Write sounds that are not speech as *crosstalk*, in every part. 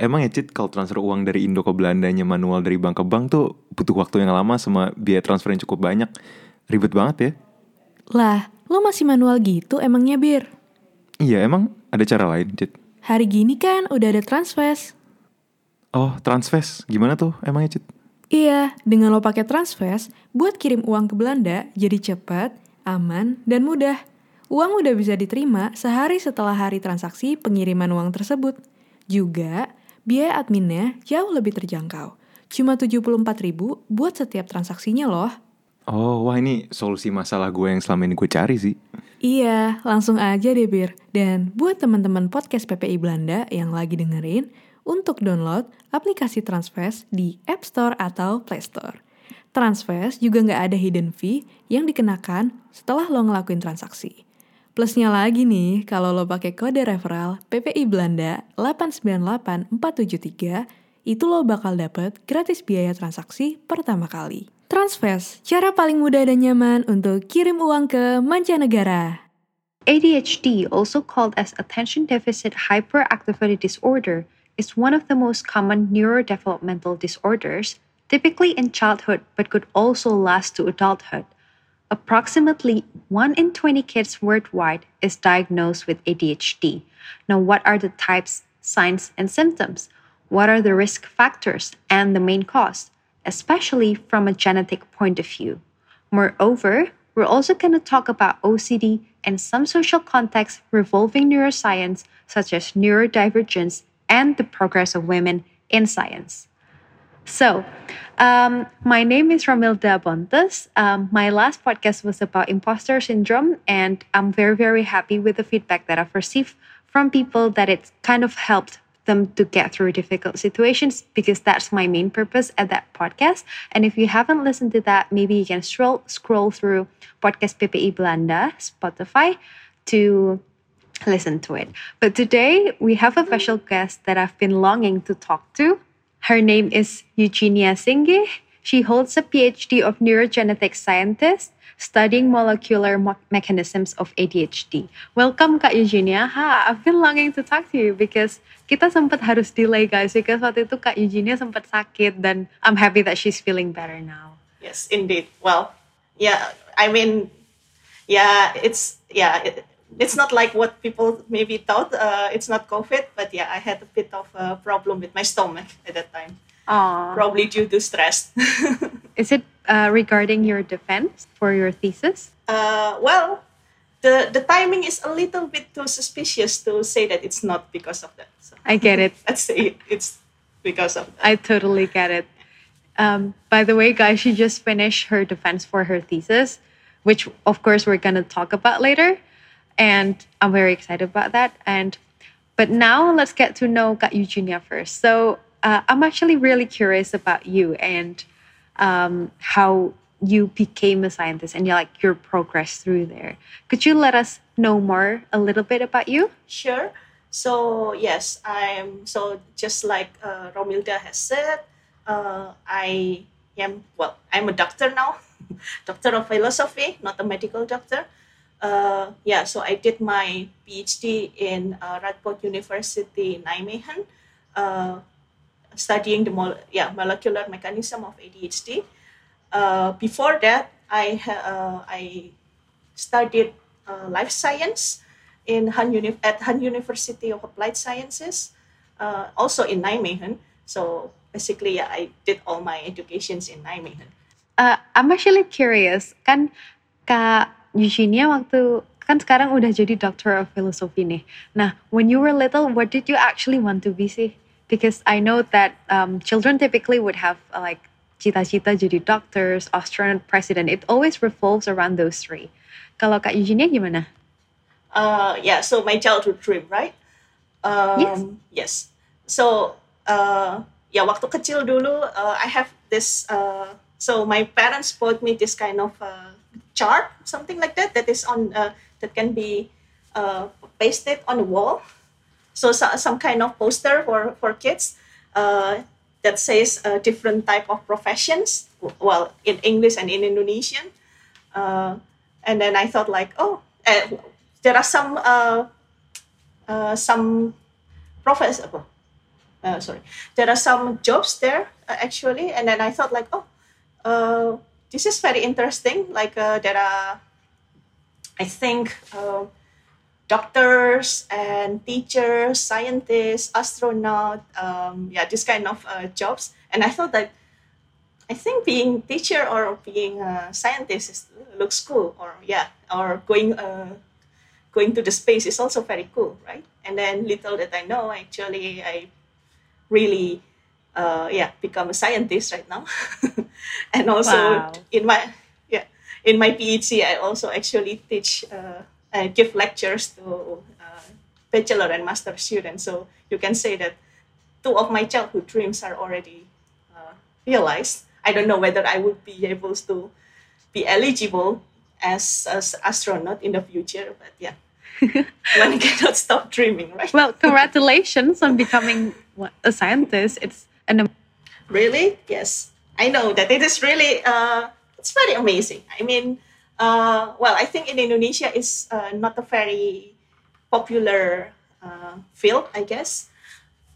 Emang ya Cit, kalau transfer uang dari Indo ke Belandanya manual dari bank ke bank tuh butuh waktu yang lama sama biaya transfer yang cukup banyak. Ribet banget ya. Lah, lo masih manual gitu emangnya, Bir? Iya, emang ada cara lain, Cit? Hari gini kan udah ada Transfest. Oh, Transfest. Gimana tuh emangnya, Cit? Iya, dengan lo pakai Transfest, buat kirim uang ke Belanda jadi cepat, aman, dan mudah. Uang udah bisa diterima sehari setelah hari transaksi pengiriman uang tersebut. Juga, biaya adminnya jauh lebih terjangkau. Cuma 74 ribu buat setiap transaksinya loh. Oh, wah ini solusi masalah gue yang selama ini gue cari sih. Iya, langsung aja deh Bir. Dan buat teman-teman podcast PPI Belanda yang lagi dengerin, untuk download aplikasi Transfest di App Store atau Play Store. Transfest juga nggak ada hidden fee yang dikenakan setelah lo ngelakuin transaksi. Plusnya lagi nih, kalau lo pakai kode referral PPI Belanda 898473, itu lo bakal dapet gratis biaya transaksi pertama kali. Transfest, cara paling mudah dan nyaman untuk kirim uang ke mancanegara. ADHD, also called as attention deficit hyperactivity disorder, is one of the most common neurodevelopmental disorders, typically in childhood but could also last to adulthood. Approximately 1 in 20 kids worldwide is diagnosed with ADHD. Now, what are the types, signs, and symptoms? What are the risk factors and the main cause, especially from a genetic point of view? Moreover, we're also going to talk about OCD and some social contexts revolving neuroscience, such as neurodivergence and the progress of women in science. So, um, my name is Romilda Bontes. Um, my last podcast was about imposter syndrome, and I'm very, very happy with the feedback that I've received from people that it kind of helped them to get through difficult situations because that's my main purpose at that podcast. And if you haven't listened to that, maybe you can scroll scroll through podcast PPI Belanda, Spotify, to listen to it. But today we have a special guest that I've been longing to talk to. Her name is Eugenia Singh. She holds a PhD of neurogenetic scientist studying molecular mo- mechanisms of ADHD. Welcome Kak Eugenia. Ha, I've been longing to talk to you because kita sempat harus delay guys because waktu itu Kak Eugenia sempat sakit dan I'm happy that she's feeling better now. Yes, indeed. Well, yeah, I mean, yeah, it's yeah, it, it's not like what people maybe thought. Uh, it's not COVID, but yeah, I had a bit of a problem with my stomach at that time. Aww. Probably due to stress. *laughs* Is it uh, regarding your defense for your thesis? uh, well, the the timing is a little bit too suspicious to say that it's not because of that. So I get it. *laughs* let's say it's because of that. I totally get it. Um, by the way, guys, she just finished her defense for her thesis, which of course we're gonna talk about later, and I'm very excited about that. And but now let's get to know Kak Eugenia first. So uh, I'm actually really curious about you and um, how you became a scientist and you like your progress through there. Could you let us know more a little bit about you? Sure. So yes, I'm so just like uh, Romilda has said, uh, I am well. I'm a doctor now, *laughs* doctor of philosophy, not a medical doctor. Uh, yeah, so I did my PhD in uh, Radboud University, Nijmegen, uh, studying the yeah molecular mechanism of ADHD. Uh, before that, I uh, I studied uh, life science in Han Uni- at Han University of Applied Sciences, also in Nijmegen. So basically, yeah, I did all my educations in Nijmegen. I'm actually curious, kan Kak Eugenia waktu kan sekarang udah jadi Doctor of Philosophy nih. Nah, when you were little, what did you actually want to be sih? Because I know that um, children typically would have uh, like cita-cita jadi doctors, astronaut, president. It always revolves around those three. Kalau Kak Eugenia gimana? Uh, yeah, so my childhood dream, right? Um, Yes. Yes. So, uh, yeah, waktu kecil dulu, uh, I have this. Uh, so my parents bought me this kind of uh, chart, something like that, that is on uh, that can be uh, pasted on the wall. So, so some kind of poster for for kids uh, that says a different type of professions. Well, in English and in Indonesian. Uh, and then I thought like, oh, uh, there are some uh, uh, some professor uh, sorry, there are some jobs there uh, actually, and then I thought like, oh, uh, this is very interesting. Like uh, there are, I think, uh, doctors and teachers, scientists, astronaut, um, yeah, this kind of uh, jobs. And I thought that I think being teacher or being a scientist is, looks cool, or yeah, or going uh, going to the space is also very cool, right? And then little that I know, actually, I really uh, yeah become a scientist right now, *laughs* and also Wow. in my yeah in my PhD, I also actually teach uh, I give lectures to uh, bachelor and master students. So you can say that two of my childhood dreams are already uh, realized. I don't know whether I would be able to be eligible as as astronaut in the future, but yeah, *laughs* one cannot stop dreaming, right? Well, congratulations on becoming a scientist. It's an Really? Yes. I know that it is really, uh, it's very amazing. I mean, uh, well, I think in Indonesia it's uh, not a very popular uh, field, I guess.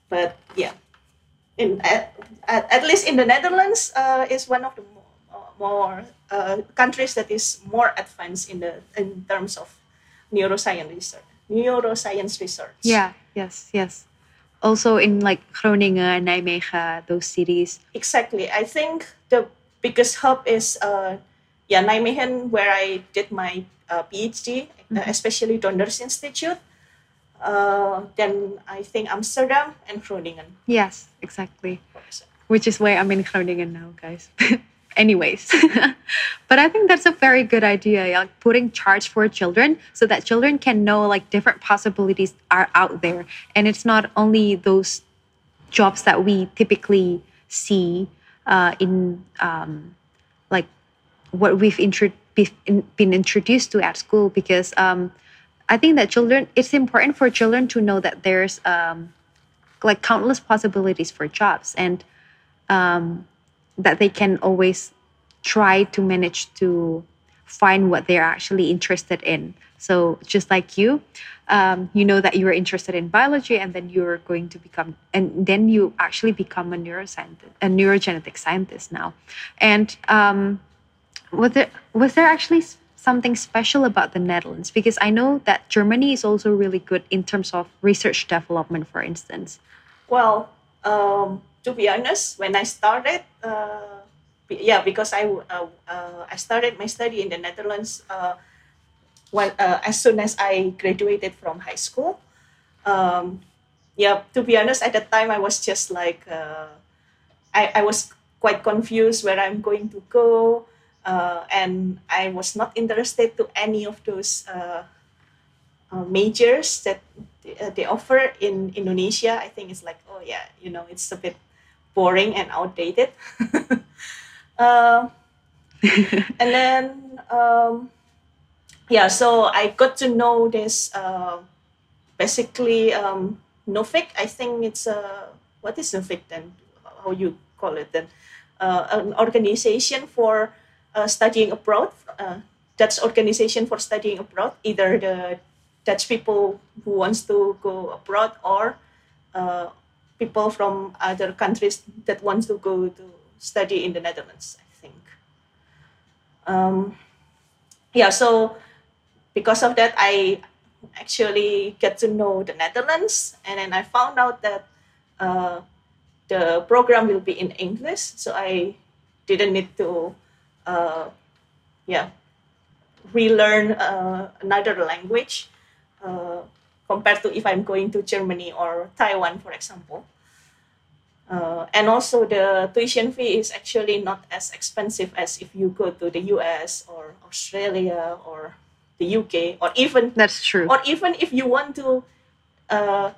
But yeah, in at, at, at least in the Netherlands, uh, is one of the more, more uh, countries that is more advanced in the in terms of neuroscience research. Neuroscience research. yeah, yes, yes. Also in like Groningen, and Nijmegen, those cities. Exactly. I think the biggest hub is uh, yeah Nijmegen, where I did my uh, PhD, uh, especially Donders Institute. Uh, then I think Amsterdam and Groningen. Yes, exactly. Which is why I'm in Groningen now, guys. *laughs* Anyways, *laughs* but I think that's a very good idea, like putting charge for children so that children can know like different possibilities are out there, and it's not only those jobs that we typically see uh, in um, like what we've intro- been introduced to at school because um, I think that children it's important for children to know that there's um, like countless possibilities for jobs. And um, that they can always try to manage to find what they're actually interested in so just like you um, you know that you are interested in biology and then you're going to become and then you actually become a neuroscientist a neurogenetic scientist now and um, was there was there actually something special about the Netherlands? Because I know that Germany is also really good in terms of research development, for instance. Well, um, to be honest, when I started, uh, yeah, because I uh, uh, I started my study in the Netherlands uh, when uh, as soon as I graduated from high school. Um, yeah, to be honest, at the time I was just like uh, I I was quite confused where I'm going to go, uh, and I was not interested to any of those. Uh, uh, majors that uh, they offer in Indonesia, I think it's like, oh yeah, you know, it's a bit boring and outdated. uh, *laughs* *laughs* and then, um, yeah, so I got to know this uh, basically um, Nuffic. I think it's a, what is Nuffic then? How you call it then? Uh, an organization for uh, studying abroad. Uh, Dutch organization for studying abroad, either the Dutch people who wants to go abroad or uh, people from other countries that want to go to study in the Netherlands. I think. Um, yeah, so because of that, I actually get to know the Netherlands, and then I found out that uh, the program will be in English, so I didn't need to, uh, yeah, relearn uh, another language uh, compared to if I'm going to Germany or Taiwan, for example. Uh, and also the tuition fee is actually not as expensive as if you go to the US or Australia or the UK or even That's true. or even if you want to uh,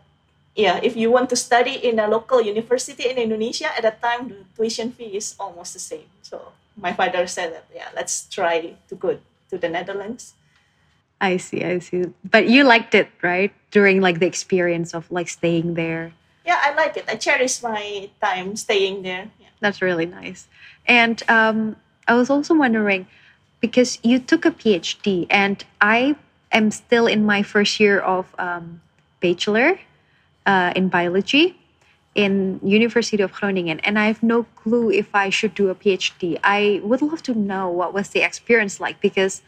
yeah if you want to study in a local university in indonesia at that time the tuition fee is almost the same so my father said that yeah let's try to go to the netherlands I see, I see. But you liked it, right? During like the experience of like staying there. yeah i like it i cherish my time staying there yeah. That's really nice. And um, I was also wondering because you took a PhD, and I am still in my first year of um, bachelor uh, in biology. in University of Groningen and I have no clue if I should do a PhD. I would love to know what was the experience like because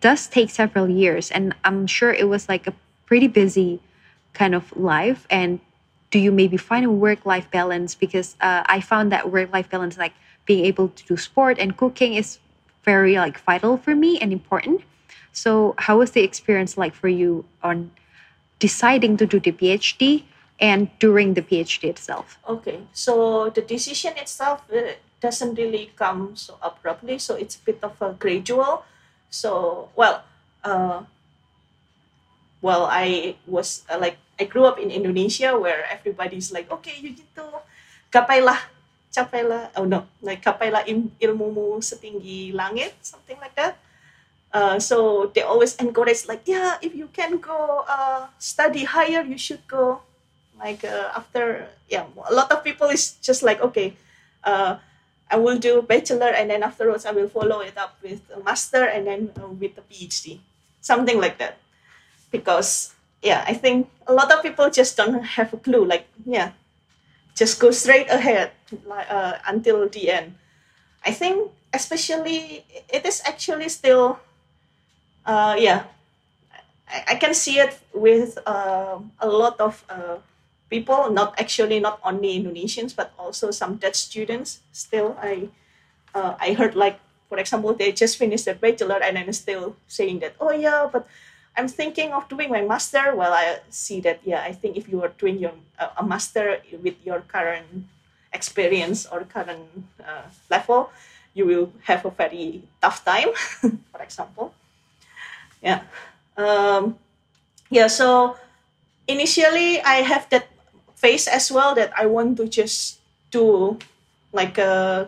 does take several years and I'm sure it was like a pretty busy kind of life and do you maybe find a work life balance because uh, I found that work life balance like being able to do sport and cooking is very like vital for me and important. So how was the experience like for you on deciding to do the PhD and during the PhD itself? Okay, so the decision itself uh, doesn't really come so abruptly, so it's a bit of a gradual. So, well, uh, well, I was uh, like I grew up in Indonesia where everybody's like, okay, you need to kapailah, capailah, oh no, like kapailah im, ilmumu setinggi langit, something like that. Uh, so they always encourage like, yeah, if you can go uh, study higher, you should go like uh, after yeah a lot of people is just like okay uh, i will do bachelor and then afterwards i will follow it up with a master and then uh, with a phd something like that. Because yeah i think a lot of people just don't have a clue like yeah just go straight ahead like, uh, until the end. I think especially it is actually still uh, yeah I, I can see it with uh, a lot of uh, people, not actually not only Indonesians but also some Dutch students. Still, I uh, I heard like for example they just finished their bachelor and then still saying that oh yeah but I'm thinking of doing my master. Well, I see that yeah I think if you are doing your uh, a master with your current experience or current uh, level, you will have a very tough time. *laughs* for example, yeah, um, yeah. So initially I have that phase as well that I want to just do like uh,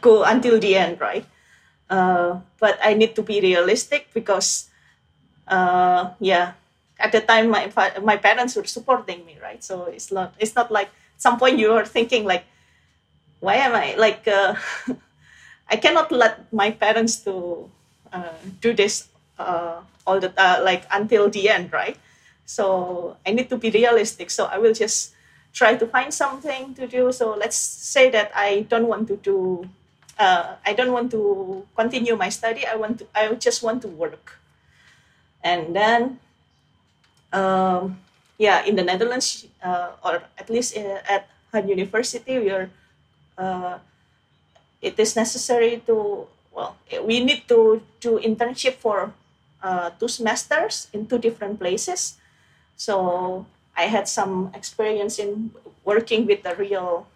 go until the end, right? Uh, but I need to be realistic because, uh, yeah, at the time my my parents were supporting me, right? So it's not it's not like some point you are thinking like, why am I like uh, *laughs* I cannot let my parents to uh, do this uh, all the like until the end, right? So I need to be realistic. So I will just try to find something to do. So let's say that I don't want to do, uh, I don't want to continue my study. I want to, I just want to work. And then, um, yeah, in the Netherlands, uh, or at least in, at Han University, we are, uh, it is necessary to, well, we need to do internship for uh, two semesters in two different places so I had some experience in working with a real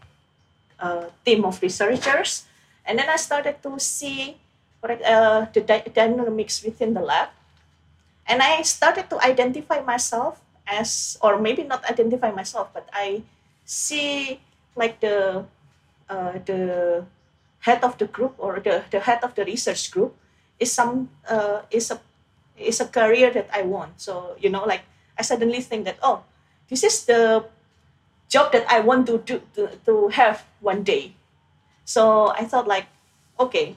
uh, team of researchers. And then I started to see uh, the dy- dynamics within the lab. And I started to identify myself as, or maybe not identify myself, but I see like the uh, the head of the group or the, the head of the research group is some uh, is a is a career that I want. So you know, like I suddenly think that oh, this is the job that I want to do to, to have one day. So I thought like, okay,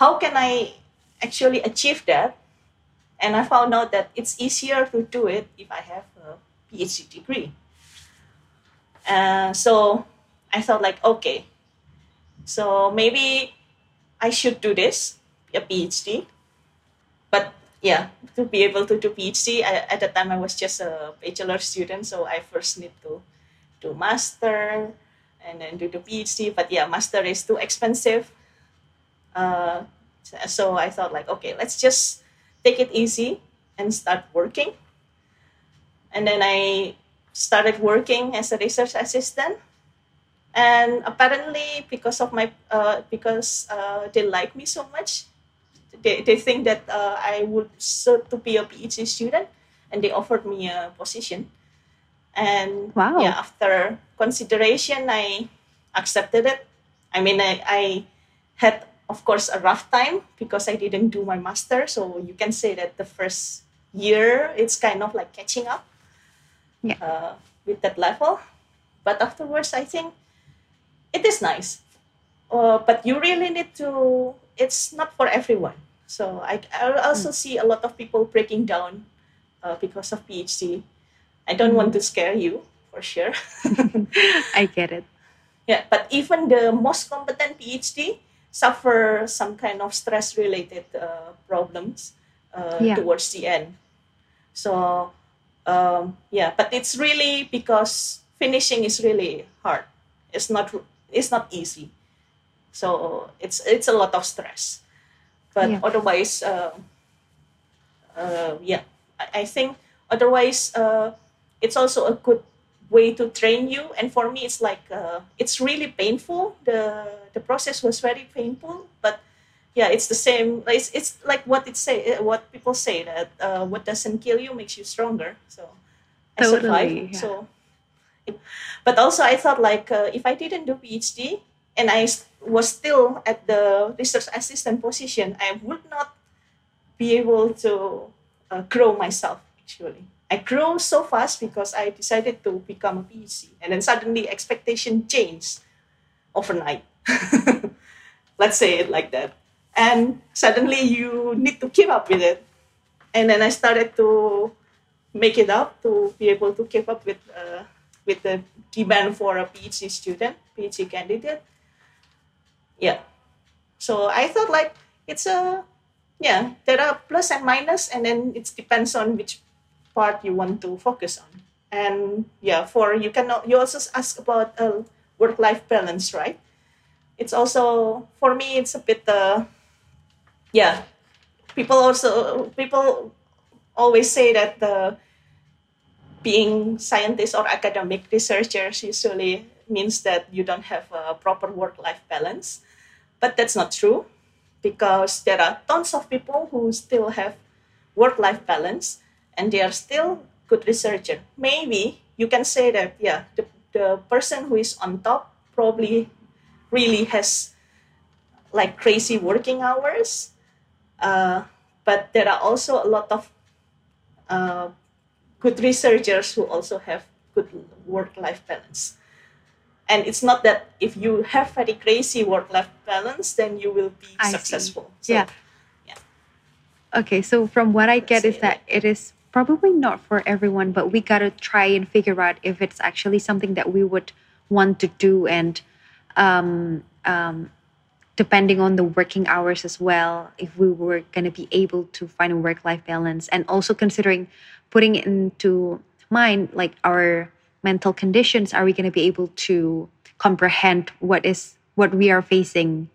how can I actually achieve that? And I found out that it's easier to do it if I have a PhD degree. Uh, so I thought like, okay, so maybe I should do this, a PhD. But yeah, to be able to do PhD, I, at the time I was just a bachelor student, so I first need to do master and then do the PhD. But yeah, master is too expensive. Uh, so I thought like, okay, let's just take it easy and start working. And then I started working as a research assistant. And apparently, because of my uh, because uh, they like me so much, they, they think that uh, I would serve to be a PhD student, and they offered me a position. And Wow. yeah, after consideration, I accepted it. I mean, I, I had, of course, a rough time because I didn't do my master. So you can say that the first year, it's kind of like catching up Yeah. uh, with that level. But afterwards, I think it is nice. Uh, but you really need to, it's not for everyone. So I, I also see a lot of people breaking down uh, because of PhD. I don't want to scare you, for for sure. *laughs* I get it. Yeah, but even the most competent PhD suffer some kind of stress-related uh, problems uh, Yeah. towards the end. So um, yeah, but it's really because finishing is really hard. It's not it's not easy. So it's it's a lot of stress. But Yeah. otherwise, uh, uh, yeah, I, I think otherwise uh, it's also a good way to train you. And for me it's like uh, it's really painful. The the process was very painful. But yeah it's the same. It's, it's like what it say uh, what people say that uh, what doesn't kill you makes you stronger. So i Totally, survived. yeah. so but also i thought like uh, if i didn't do phd and I was still at the research assistant position i would not be able to uh, grow myself actually. I grew so fast because i decided to become a phd and then suddenly expectation changed overnight. *laughs* Let's say it like that. And suddenly you need to keep up with it. And then i started to make it up to be able to keep up with uh, with the demand for a phd student phd candidate yeah. So i thought like it's a yeah there are plus and minus and then it depends on which part you want to focus on. And yeah for you can you also ask about uh, work life balance right? It's also for me it's a bit uh yeah. People also people always say that the being scientists or academic researchers usually means that you don't have a proper work life balance but that's not true because there are tons of people who still have work life balance and they are still good researcher. Maybe you can say that yeah the, the person who is on top probably really has like crazy working hours uh, but there are also a lot of uh, good researchers who also have good work life balance and it's not that if you have very crazy work life balance then you will be I successful. So, yeah. Okay, so from what I get Let's is that it is probably not for everyone, but we gotta try and figure out if it's actually something that we would want to do, and um, um, depending on the working hours as well, if we were gonna be able to find a work-life balance, and also considering putting it into mind like our mental conditions, are we gonna be able to comprehend what is what we are facing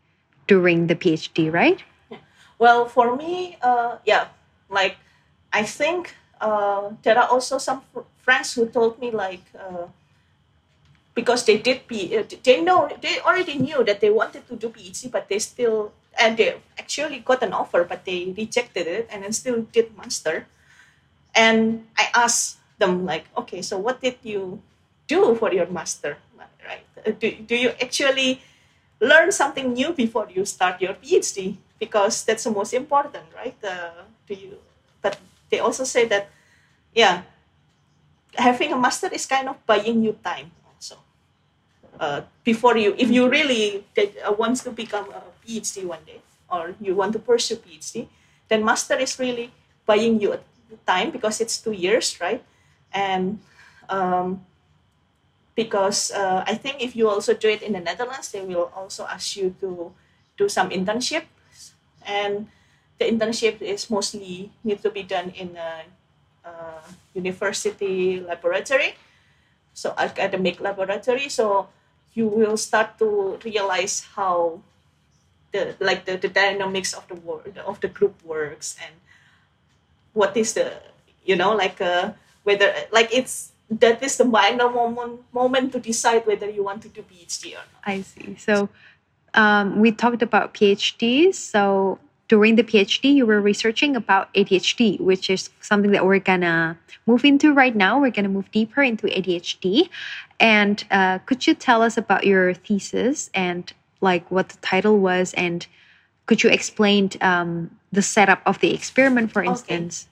during the PhD, right? Well, for me, uh, yeah, like I think uh, there are also some fr- friends who told me like uh, because they did P, uh, they know they already knew that they wanted to do PhD, but they still and they actually got an offer, but they rejected it and then still did master. And I asked them like, okay, so what did you do for your master, right? Uh, Do, do you actually learn something new before you start your PhD because that's the most important, right? Uh, do you? But they also say that, yeah, having a master is kind of buying you time also. Uh, before you, if you really did, uh, wants to become a PhD one day or you want to pursue PhD, then master is really buying you time because it's two years, right? And um, because uh, I think if you also do it in the Netherlands, they will also ask you to do some internship, and the internship is mostly need to be done in a, uh university laboratory, so academic laboratory. So you will start to realize how the like the, the dynamics of the work of the group works and what is the you know like uh, whether like it's that is the final moment moment to decide whether you want to do PhD or not. I see. So um, we talked about PhDs. So during the PhD, you were researching about ADHD, which is something that we're gonna move into right now. We're gonna move deeper into ADHD. And uh, could you tell us about your thesis and like what the title was? And could you explain um, the setup of the experiment, for instance?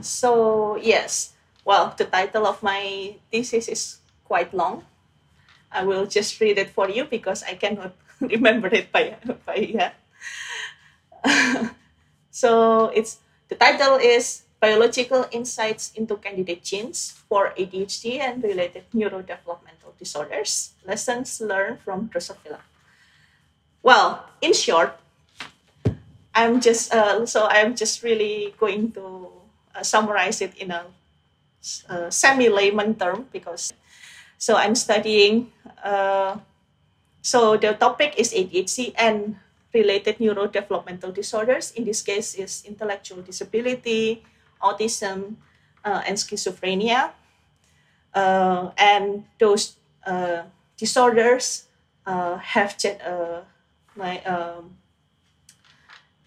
So yes, well, the title of my thesis is quite long. I will just read it for you because I cannot *laughs* remember it by by heart. *laughs* so it's the title is biological insights into candidate genes for ADHD and related neurodevelopmental disorders, lessons learned from Drosophila. Well, in short, I'm just uh, so I'm just really going to summarize it in a, a semi layman term because so I'm studying. Uh, so the topic is ADHD and related neurodevelopmental disorders. In this case, is intellectual disability, autism, uh, and schizophrenia. Uh, and those uh, disorders uh, have uh, my um,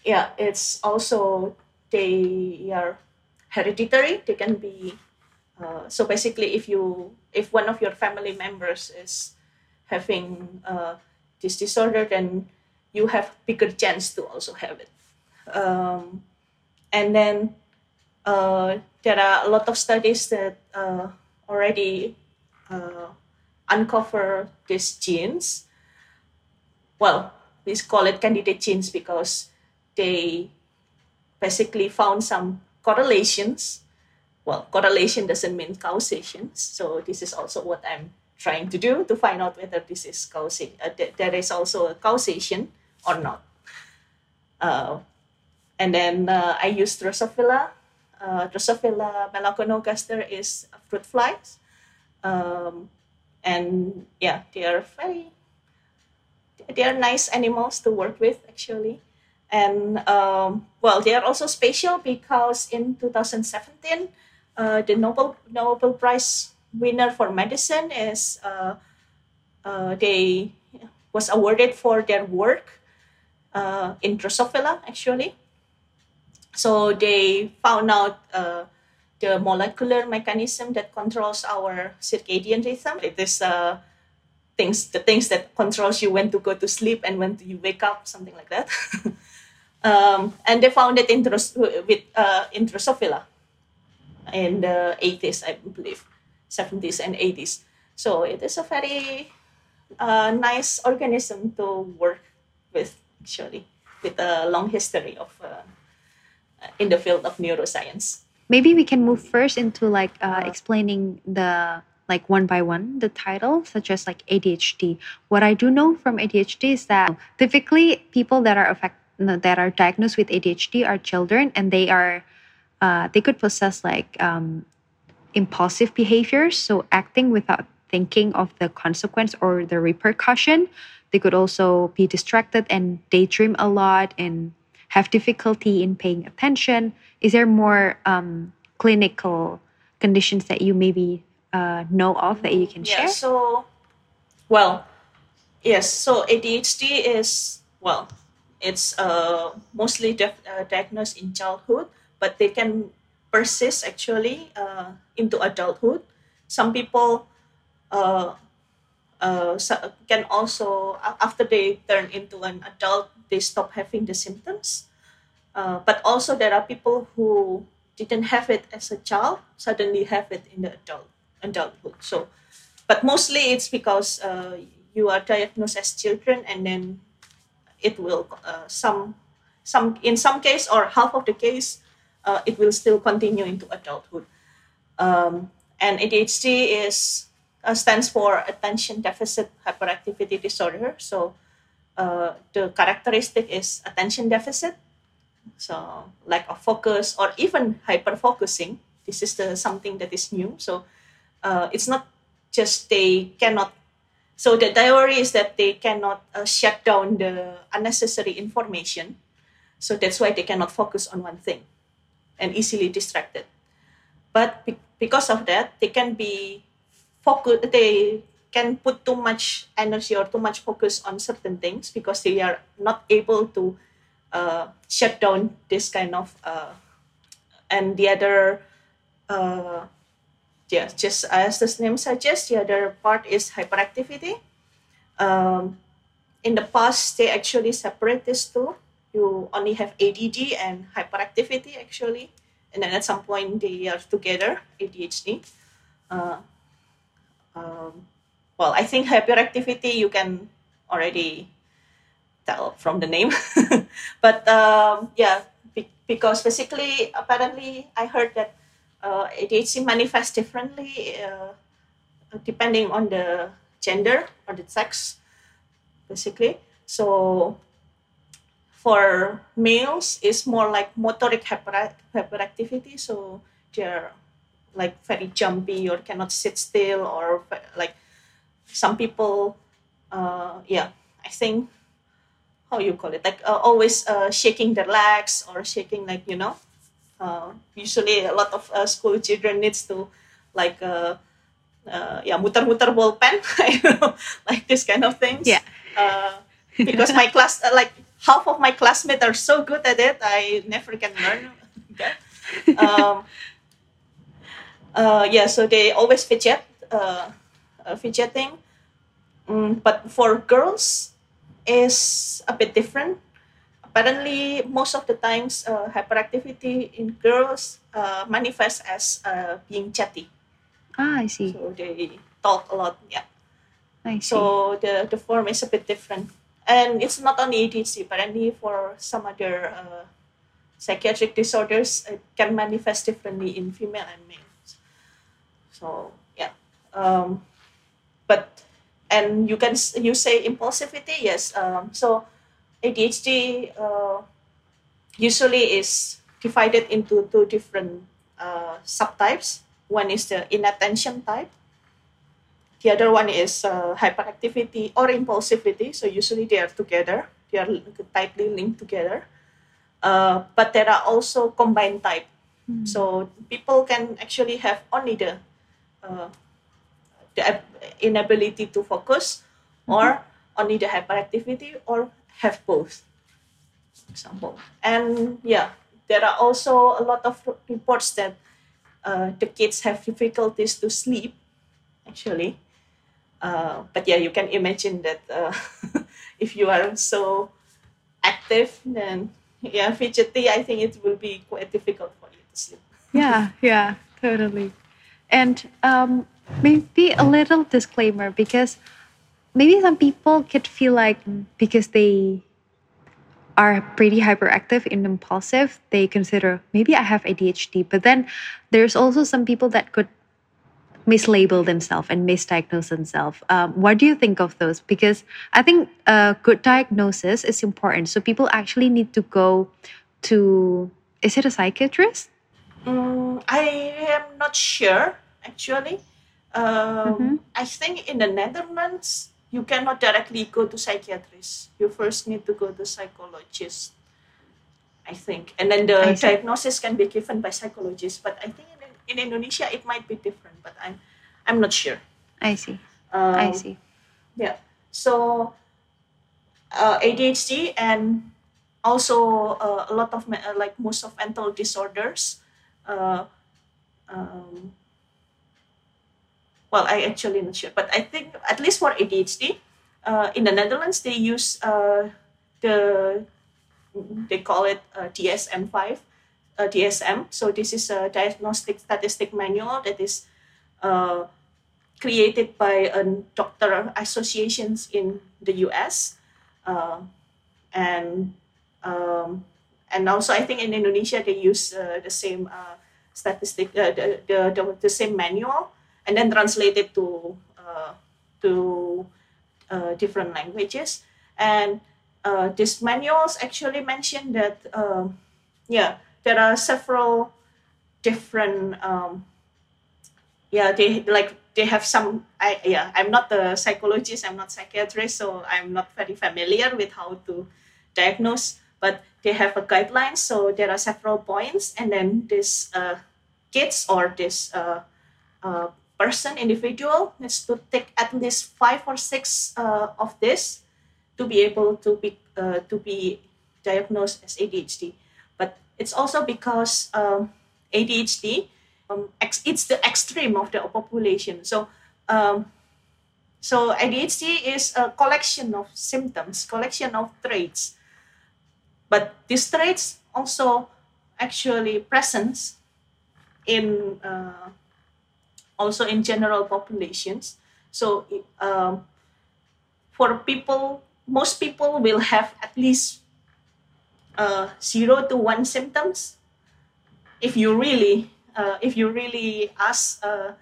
yeah, it's also they are hereditary. They can be uh, so basically, if you if one of your family members is having uh, this disorder, then you have bigger chance to also have it. Um, and then uh, there are a lot of studies that uh, already uh, uncover these genes. Well, we call it candidate genes because they basically found some correlations. Well, correlation doesn't mean causation. So this is also what I'm trying to do to find out whether this is causation. Uh, th- there is also a causation or not. Uh, and then uh, I use Drosophila. Uh, Drosophila melanogaster is fruit flies. Um, and yeah, they are very, they are nice animals to work with actually. And um, well, they are also special because in 2017, uh, the Nobel Nobel Prize winner for medicine is uh, uh, they was awarded for their work uh, in Drosophila actually. So they found out uh, the molecular mechanism that controls our circadian rhythm. It is uh, things the things that controls you when to go to sleep and when you wake up, something like that. *laughs* Um, and they found it in, with, uh, in Drosophila in the 80s, I believe, 70s and 80s. So it is a very uh, nice organism to work with, actually, with a long history of uh, in the field of neuroscience. Maybe we can move first into like uh, explaining the like one by one the title such as like adhd what i do know from adhd is that typically people that are affected that are diagnosed with ADHD are children, and they are uh, they could possess like um, impulsive behaviors, so acting without thinking of the consequence or the repercussion. They could also be distracted and daydream a lot and have difficulty in paying attention. Is there more um, clinical conditions that you maybe uh, know of that you can yeah, share? So, well, yes. So ADHD is well it's uh, mostly def- uh, diagnosed in childhood, but they can persist actually uh, into adulthood. Some people uh, uh, can also, after they turn into an adult, they stop having the symptoms. Uh, but also, there are people who didn't have it as a child, suddenly have it in the adult adulthood. So, but mostly it's because you are diagnosed as children and then it will uh, some some in some case or half of the case uh, it will still continue into adulthood. Um, and adhd is uh, stands for attention deficit hyperactivity disorder. So uh, the characteristic is attention deficit so lack of focus or even hyper focusing this is the something that is new. So uh, it's not just they cannot so the theory is that they cannot uh, shut down the unnecessary information. So that's why they cannot focus on one thing and easily distracted. But be- because of that, they can be focus. They can put too much energy or too much focus on certain things because they are not able to uh, shut down this kind of. Uh, and the other uh, yeah, just as the name suggests, the other part is hyperactivity. Um, in the past, they actually separate these two. You only have ADD and hyperactivity actually, and then at some point they are together, ADHD. Uh, um, well, I think hyperactivity you can already tell from the name, *laughs* but um, yeah, be- because basically, apparently, I heard that uh, ADHD manifests differently uh, depending on the gender or the sex, basically. So for males, it's more like motoric hyper- hyperactivity. So they're like very jumpy or cannot sit still or like some people, uh, yeah, I think how you call it like uh, always uh, shaking their legs or shaking like you know uh, usually a lot of uh, school children needs to like uh, uh, yeah muter-muter ball pen *laughs* like this kind of things. Yeah. uh, because my class uh, like half of my classmates are so good at it I never can learn that. Um, uh, yeah so they always fidget uh, uh, fidgeting. Mm, but for girls is a bit different apparently most of the times uh, hyperactivity in girls uh, manifests as uh, being chatty Ah, I see. so they talk a lot yeah I see. so the, the form is a bit different and it's not only adhd apparently for some other uh, psychiatric disorders it can manifest differently in female and males so yeah um, but and you can you say impulsivity yes um, so adhd uh, usually is divided into two different uh, subtypes. One is the inattention type. The other one is uh, hyperactivity or impulsivity. So usually they are together. They are tightly linked together. Uh, but there are also combined type. So people can actually have only the uh, the inability to focus or only the hyperactivity or have both. Example. And yeah there are also a lot of reports that uh, the kids have difficulties to sleep actually. Uh, but yeah you can imagine that uh, *laughs* if you are so active then yeah fidgety i think it will be quite difficult for you to sleep. *laughs* Yeah, yeah, totally. And um, maybe a little disclaimer because maybe some people could feel like because they are pretty hyperactive and impulsive, they consider maybe I have ADHD. But then there's also some people that could mislabel themselves and misdiagnose themselves. Um, what do you think of those? Because I think a good diagnosis is important. So people actually need to go to, is it a psychiatrist? Mm, I am not sure actually. Um, I think in the Netherlands you cannot directly go to psychiatrist. You first need to go to psychologist. I think, and then the diagnosis can be given by psychologist. But I think in, in Indonesia it might be different. But I'm I'm not sure. I see. Um, I see. Yeah. So uh, ADHD and also uh, a lot of me- uh, like most of mental disorders. Uh, um, well, I actually not sure, but I think at least for ADHD, uh, in the Netherlands they use uh, the they call it uh, DSM five, uh, DSM. So this is a diagnostic statistic manual that is uh, created by a doctor associations in the US, uh, and um, and also I think in Indonesia they use uh, the same uh, statistic, uh, the, the, the the same manual, and then translate it to uh, to uh, different languages. And uh, these manuals actually mention that um yeah there are several different um, yeah they like they have some i yeah i'm not a psychologist i'm not psychiatrist so i'm not very familiar with how to diagnose but they have a guideline so there are several points and then this uh, kids or this uh, uh, person individual needs to take at least five or six uh, of this to be able to be uh, to be diagnosed as adhd but it's also because um, adhd um, ex- it's the extreme of the population. So, um, so ADHD is a collection of symptoms, collection of traits, but these traits also actually present in uh, also in general populations. So, um, for people, most people will have at least uh, zero to one symptoms. If you really, uh, if you really ask uh,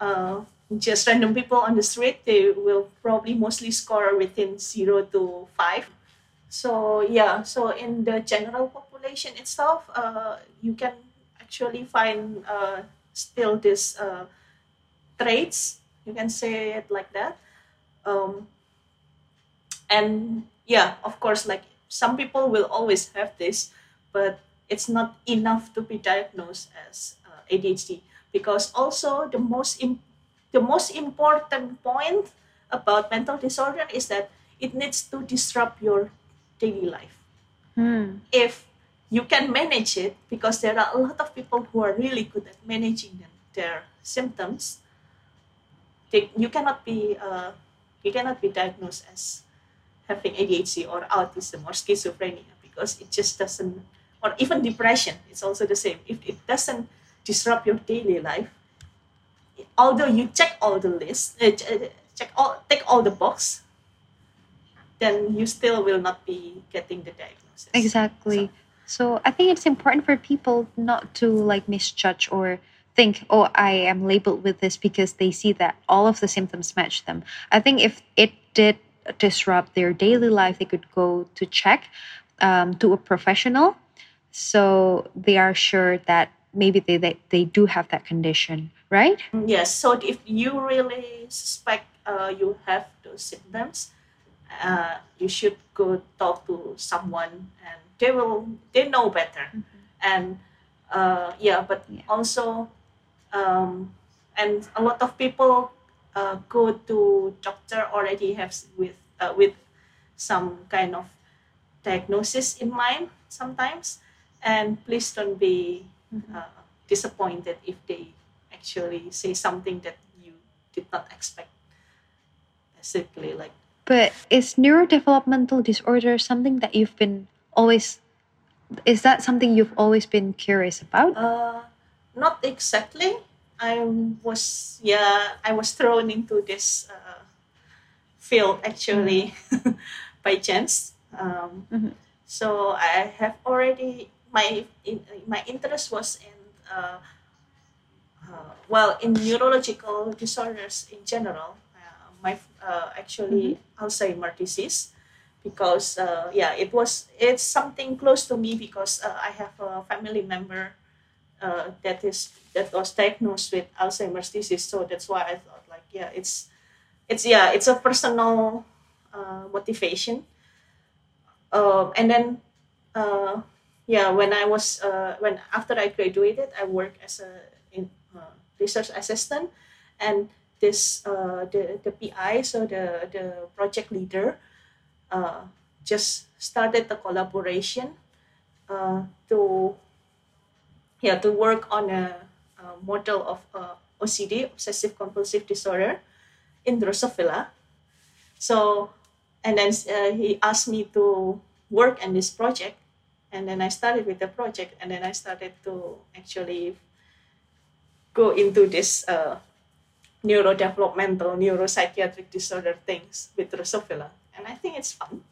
uh, just random people on the street, they will probably mostly score within zero to five. So yeah, so in the general population itself, uh, you can actually find uh, still these uh, traits. You can say it like that. Um, and yeah, of course, like some people will always have this, but it's not enough to be diagnosed as uh, ADHD because also the most im- the most important point about mental disorder is that it needs to disrupt your daily life. Hmm. If you can manage it, because there are a lot of people who are really good at managing them, their symptoms, they, you cannot be uh, you cannot be diagnosed as having ADHD or autism or schizophrenia because it just doesn't, or even depression. It's also the same. If it doesn't disrupt your daily life, although you check all the lists, uh, check all, take all the box, then you still will not be getting the diagnosis. Exactly. So I think it's important for people not to like misjudge or think, oh, I am labeled with this because they see that all of the symptoms match them. I think if it did disrupt their daily life, they could go to check um, to a professional so they are sure that maybe they, they, they do have that condition, right? Yes. So if you really suspect uh, you have those symptoms, uh, you should go talk to someone, and they will they know better. And uh, yeah, but Yeah. also, um, and a lot of people uh, go to doctor already have with uh, with some kind of diagnosis in mind sometimes, and please don't be uh, disappointed if they actually say something that you did not expect. Basically, like But is neurodevelopmental disorder something that you've been always, is that something you've always been curious about? uh, not exactly. I was yeah, I was thrown into this uh, field actually *laughs* by chance. Um, Mhm. So I have already my in, my interest was in uh, uh, well in neurological disorders in general. Uh, my uh, actually Alzheimer disease because uh, yeah it was it's something close to me because uh, I have a family member uh, that is that was diagnosed with Alzheimer's disease. So that's why I thought like yeah it's it's yeah it's a personal uh, motivation. Um, and then uh, yeah when I was uh, when after I graduated I worked as a in, research assistant and this the the PI so the the project leader uh, just started the collaboration uh, to yeah to work on a, a model of uh, OCD obsessive compulsive disorder in Drosophila. So and then uh, he asked me to work on this project and then I started with the project and then I started to actually go into this uh, neurodevelopmental neuropsychiatric disorder things with Drosophila and I think it's fun.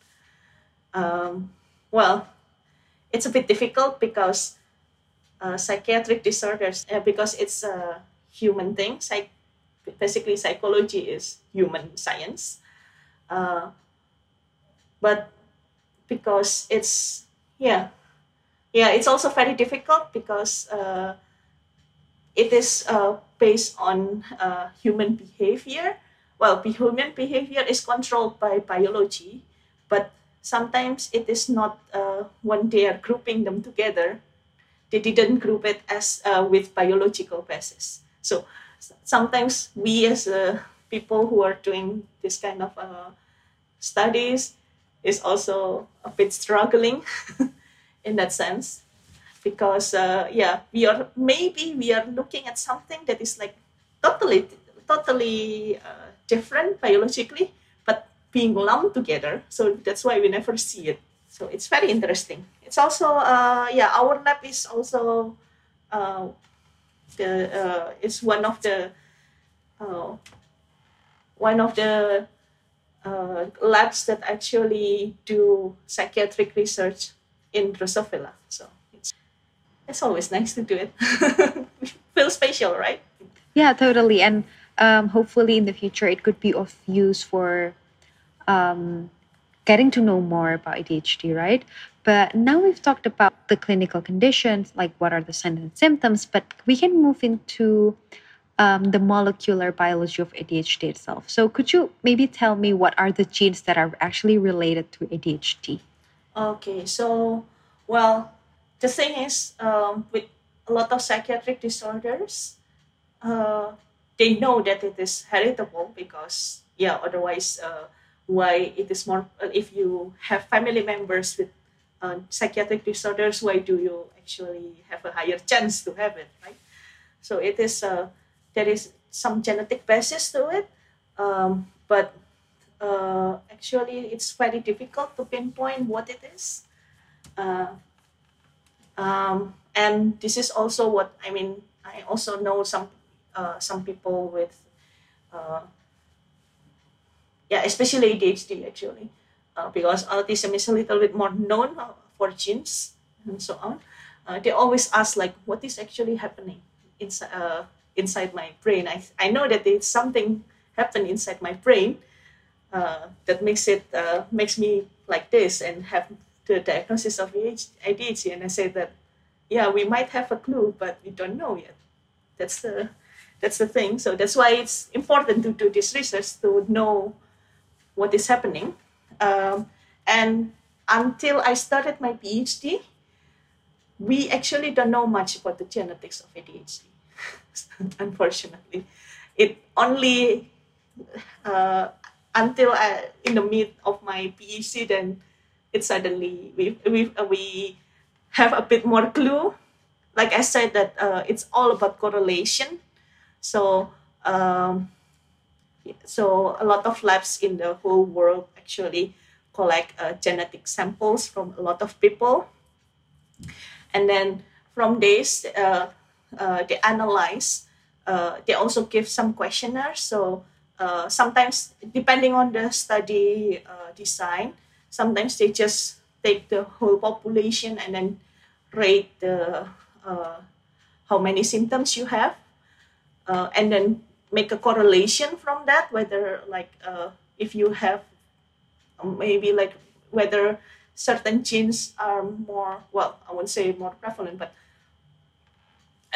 Um, well, it's a bit difficult because uh, psychiatric disorders uh, because it's a human thing. Psych- basically, psychology is human science. Uh, but because it's yeah, yeah, it's also very difficult because uh, it is uh, based on uh, human behavior. Well, human behavior is controlled by biology, but sometimes it is not uh, when they are grouping them together they didn't group it as uh, with biological basis. So sometimes we as uh, people who are doing this kind of uh, studies is also a bit struggling *laughs* in that sense because uh, yeah we are maybe we are looking at something that is like totally totally uh, different biologically but being lumped together so that's why we never see it so it's very interesting it's also uh, yeah our lab is also uh, the uh, it's one of the uh, one of the uh, labs that actually do psychiatric research in Drosophila. So it's it's always nice to do it. *laughs* Feel special, right? Yeah, totally. And um, hopefully in the future, it could be of use for um, getting to know more about ADHD, right? But now we've talked about the clinical conditions, like what are the signs and symptoms, but we can move into um, the molecular biology of ADHD itself. So, could you maybe tell me what are the genes that are actually related to ADHD? Okay, so well, the thing is, um, with a lot of psychiatric disorders, uh, they know that it is heritable because yeah, otherwise, uh, why it is more uh, if you have family members with uh, psychiatric disorders, why do you actually have a higher chance to have it, right? So it is uh, there is some genetic basis to it, um, but uh, actually it's very difficult to pinpoint what it is. Uh, um, and this is also what I mean. I also know some uh, some people with, uh, yeah, especially ADHD actually, uh, because autism is a little bit more known uh, for genes and so on. Uh, they always ask like, what is actually happening inside uh, inside my brain? I I know that it's something happened inside my brain that makes it makes me like this and have the diagnosis of ADHD. And I say that, yeah, we might have a clue, but we don't know yet. That's the that's the thing. So that's why it's important to do this research to know what is happening. Um, and until I started my PhD, we actually don't know much about the genetics of ADHD. *laughs* Unfortunately, it only uh, until I, in the mid of my PhD, then it suddenly we we we have a bit more clue. Like I said, that uh, it's all about correlation. So um, so a lot of labs in the whole world actually collect uh, genetic samples from a lot of people, and then from this uh, uh, they analyze. Uh, they also give some questionnaires. So uh, sometimes depending on the study uh, design sometimes they just take the whole population and then rate the how many symptoms you have uh, and then make a correlation from that whether like uh, if you have maybe like whether certain genes are more well i wouldn't say more prevalent but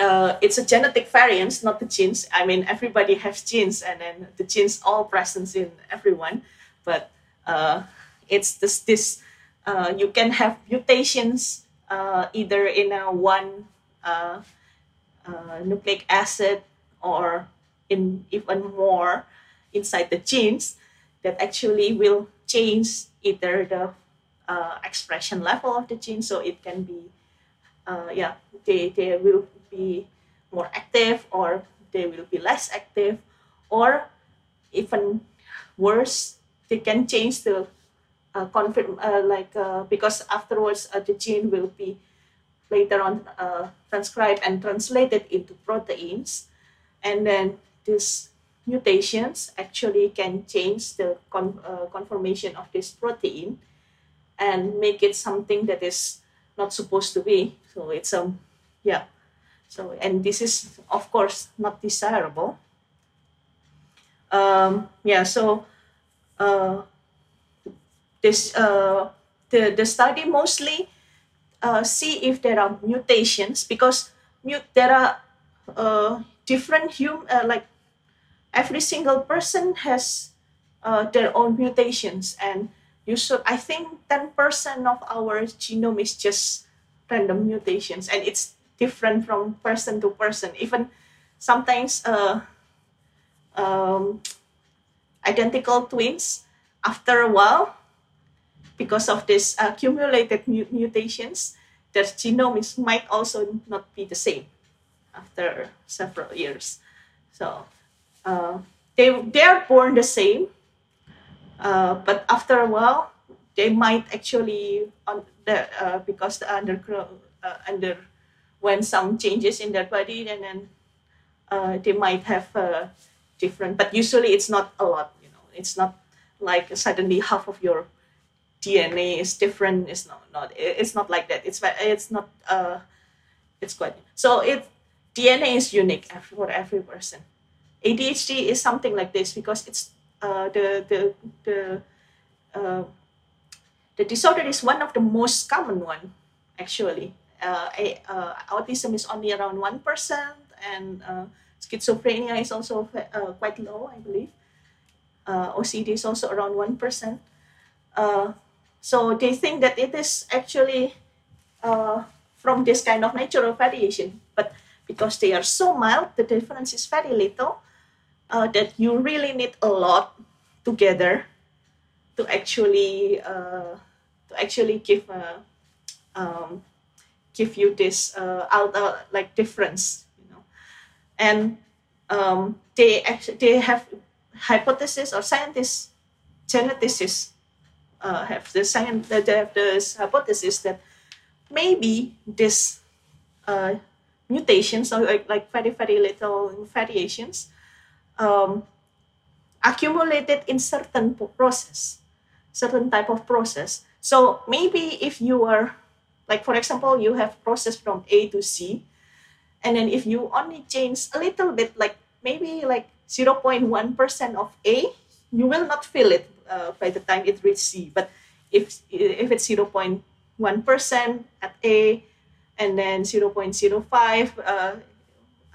uh, it's a genetic variance, not the genes. I mean, everybody has genes, and then the genes all present in everyone. But uh, it's this this uh, you can have mutations uh, either in a one uh, uh, nucleic acid or in even more inside the genes that actually will change either the expression level of the gene, so it can be yeah they they will be more active or they will be less active or even worse they can change the uh, confirm uh, like uh, because afterwards uh, the gene will be later on uh, transcribed and translated into proteins and then these mutations actually can change the con- uh, conformation of this protein and make it something that is not supposed to be so it's um, yeah so, and this is, of course, not desirable. Um, yeah, so uh, this uh, the, the study mostly uh, see if there are mutations because mut- there are uh, different human uh, like every single person has uh, their own mutations. And you should i think 10% of our genome is just random mutations. And it's different from person to person. Even sometimes uh, um, identical twins, after a while, because of this accumulated mutations, their genome is, might also not be the same after several years. So uh, they they are born the same, uh, but after a while, they might actually on the uh, because the under uh, under when some changes in their body and then uh, they might have uh, different but usually it's not a lot you know it's not like suddenly half of your DNA is different. It's not not it's not like that. It's it's not uh it's quite so it DNA is unique for every person. ADHD is something like this because it's uh, the the the uh, the disorder is one of the most common one actually. Uh, uh, autism is only around one percent, and uh, schizophrenia is also uh, quite low, I believe. OCD is also around one percent. So they think that it is actually from this kind of natural variation, but because they are so mild, the difference is very little. Uh, that you really need a lot together to actually uh, to actually give a um, give you this uh, uh, like difference, you know, and um, they actually they have hypothesis or scientists geneticists uh, have the science they have this hypothesis that maybe this uh, mutations or like, like very very little variations um, accumulated in certain process certain type of process. So maybe if you are like for example you have process from a to c and then if you only change a little bit like maybe like 0.1% of a you will not feel it uh, by the time it reaches c. But if if it's 0.1% at a and then 0.05 uh,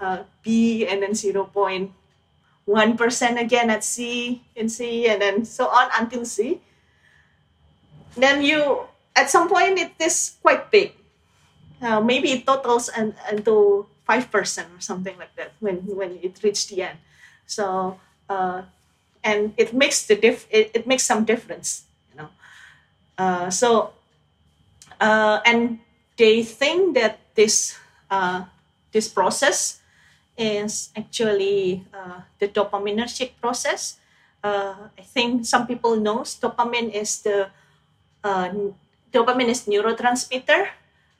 uh, b and then 0.1% again at c and c and then so on until c then you at some point it is quite big. Uh, maybe it totals and five percent or something like that when when it reached the end. So uh, and it makes the diff it, it makes some difference, you know. Uh, so uh, and they think that this uh, this process is actually uh, the dopaminergic process. I think some people know dopamine is the uh, dopamine is neurotransmitter,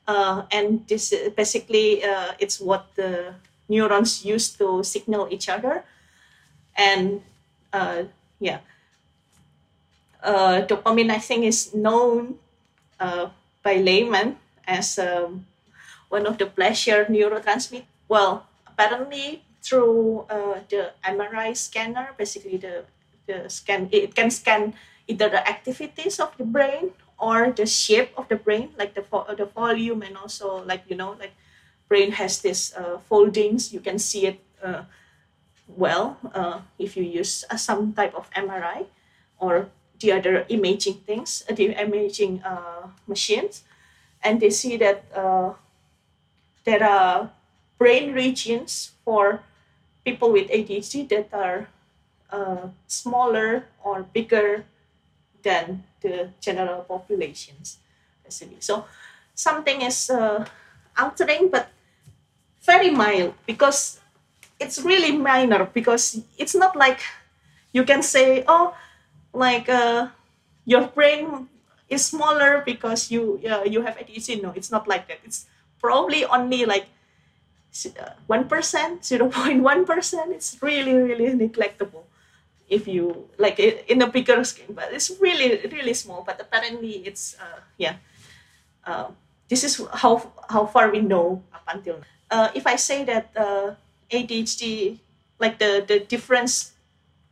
uh, and this basically uh, it's what the neurons use to signal each other, and uh, yeah, uh, dopamine I think is known uh, by layman as um, one of the pleasure neurotransmitter. Well, apparently through the MRI scanner, basically the the scan it can scan either the activities of the brain or the shape of the brain, like the the volume and also like you know like brain has this uh, foldings. You can see it uh, well uh, if you use uh, some type of MRI or the other imaging things, uh, the imaging uh, machines, and they see that there are brain regions for people with ADHD that are smaller or bigger than the general populations, basically. So something is uh, altering, but very mild because it's really minor because it's not like you can say, oh, like uh, your brain is smaller because you uh, you have ADHD. No, it's not like that. It's probably only like uh, one percent, *laughs* zero point one percent. It's really really neglectable if you like it in a bigger scale but it's really really small but apparently it's uh, yeah uh, this is how how far we know up until now. Uh, if i say that uh, adhd like the the difference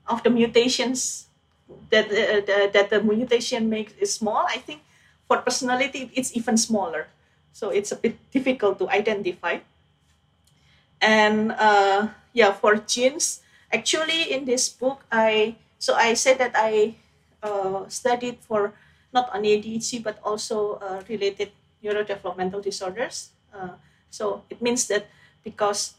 of the mutations that uh, the, that the mutation makes is small i think for personality it's even smaller. So it's a bit difficult to identify. And uh, yeah for genes actually in this book i so i said that i uh, studied for not only adhd but also uh, related neurodevelopmental disorders. Uh, so it means that because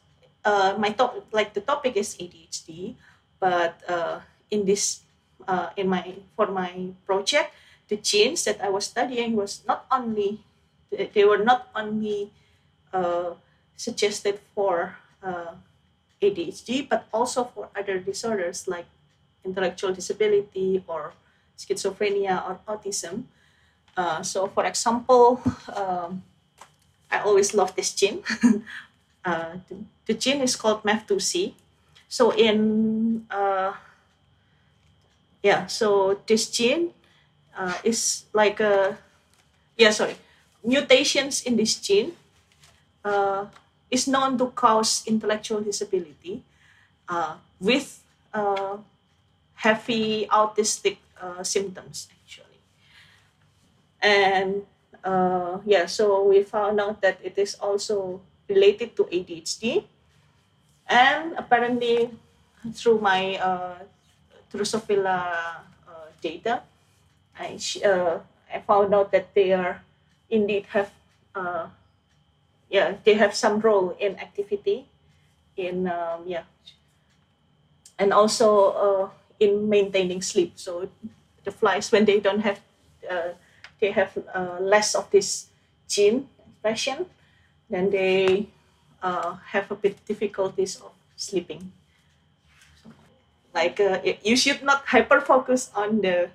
uh, my top like the topic is adhd but uh, in this uh, in my for my project the genes that i was studying was not only they were not only suggested for ADHD, but also for other disorders like intellectual disability or schizophrenia or autism. Uh, so, for example, um, I always love this gene. *laughs* uh, the, the, gene is called MEF2C. So, in uh, yeah, so this gene uh, is like a yeah sorry mutations in this gene uh, is known to cause intellectual disability uh, with uh, heavy autistic uh, symptoms actually. And uh, yeah so we found out that it is also related to adhd and apparently through my Drosophila uh, data, I, uh, I found out that they are indeed have uh, yeah they have some role in activity in um, yeah. And also uh, in maintaining sleep. So the flies when they don't have uh, they have uh, less of this gene expression then they have a bit difficulties of sleeping like uh, you should not hyper focus on the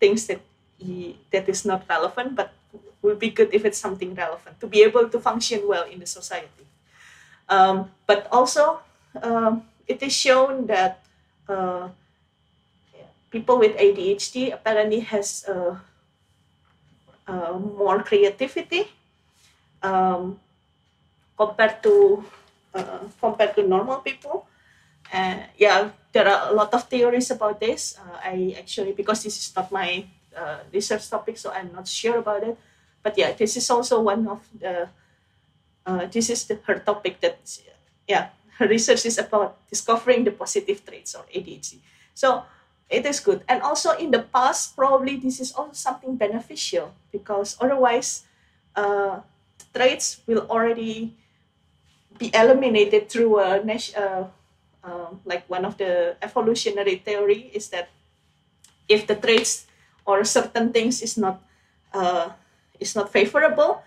things that y- that is not relevant but will be good if it's something relevant to be able to function well in the society um, but also um, it is shown that uh, people with ADHD apparently has uh, uh, more creativity um, compared to uh, compared to normal people. Yeah, there are a lot of theories about this. Uh, I actually because this is not my uh, research topic, so I'm not sure about it. But yeah, this is also one of the. Uh, this is the, her topic that, yeah, her research is about discovering the positive traits of ADHD. So it is good, and also in the past, probably this is also something beneficial because otherwise, uh, traits will already be eliminated through a uh, um, like one of the evolutionary theory is that if the traits or certain things is not uh, is not favorable,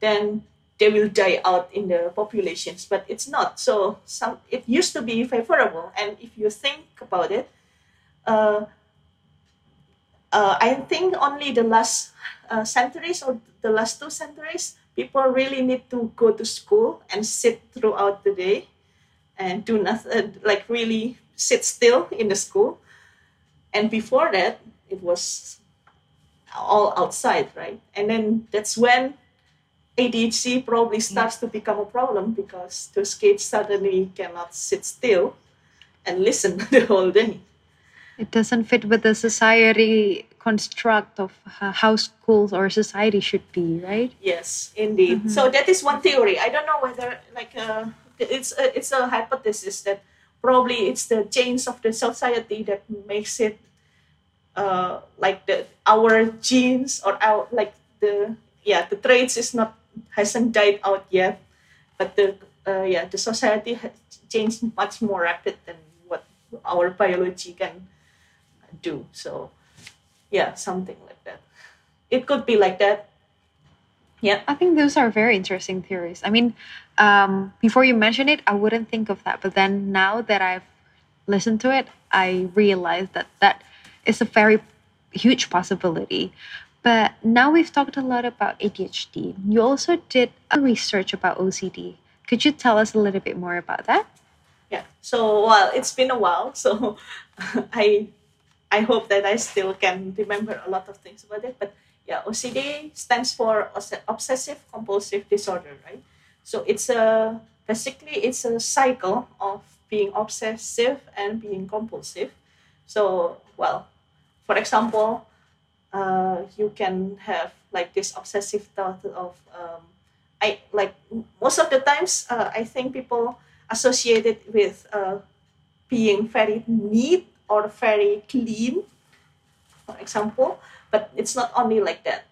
then they will die out in the populations. But it's not. So some it used to be favorable, and if you think about it, uh, uh, I think only the last uh, centuries or the last two centuries, people really need to go to school and sit throughout the day and do nothing, like really sit still in the school. And before that, it was all outside, right? And then that's when ADHD probably starts to become a problem because those kids suddenly cannot sit still and listen *laughs* the whole day. It doesn't fit with the society construct of uh, how schools or society should be, right? Yes, indeed. So that is one theory. I don't know whether like uh, it's a, it's a hypothesis that probably it's the change of the society that makes it uh, like the our genes or our like the yeah the traits is not hasn't died out yet, but the uh, yeah the society has changed much more rapid than what our biology can do. So yeah, something like that. It could be like that. Yeah. I think those are very interesting theories. I mean, um, before you mention it, I wouldn't think of that. But then now that I've listened to it, I realize that that is a very huge possibility. But now we've talked a lot about ADHD. You also did a research about OCD. Could you tell us a little bit more about that? yeah so well it's been a while *laughs* so i i hope that i still can remember a lot of things about it but yeah ocd stands for obsessive compulsive disorder right so it's a basically it's a cycle of being obsessive and being compulsive so well for example uh, you can have like this obsessive thought of um, I like most of the times uh, I think people associate it with uh, being very neat or very clean, for example. But it's not only like that.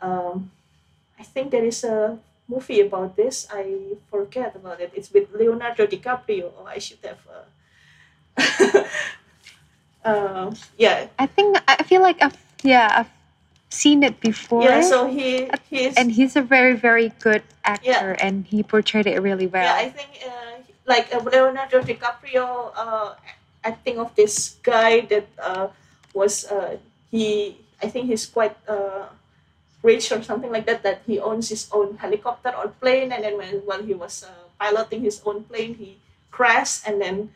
Um, I think there is a movie about this. I forget about it. It's with Leonardo DiCaprio. Oh, I should have. Uh, uh, *laughs* yeah, I think I feel like I've yeah I've seen it before. yeah. So he he's and he's a very very good actor, and he portrayed it really well. Yeah, I think uh, like uh, Leonardo DiCaprio uh, acting of this guy that uh, was uh, he. I think he's quite uh, rich or something like that. That he owns his own helicopter or plane, and then when while he was uh, piloting his own plane, he crashed, and then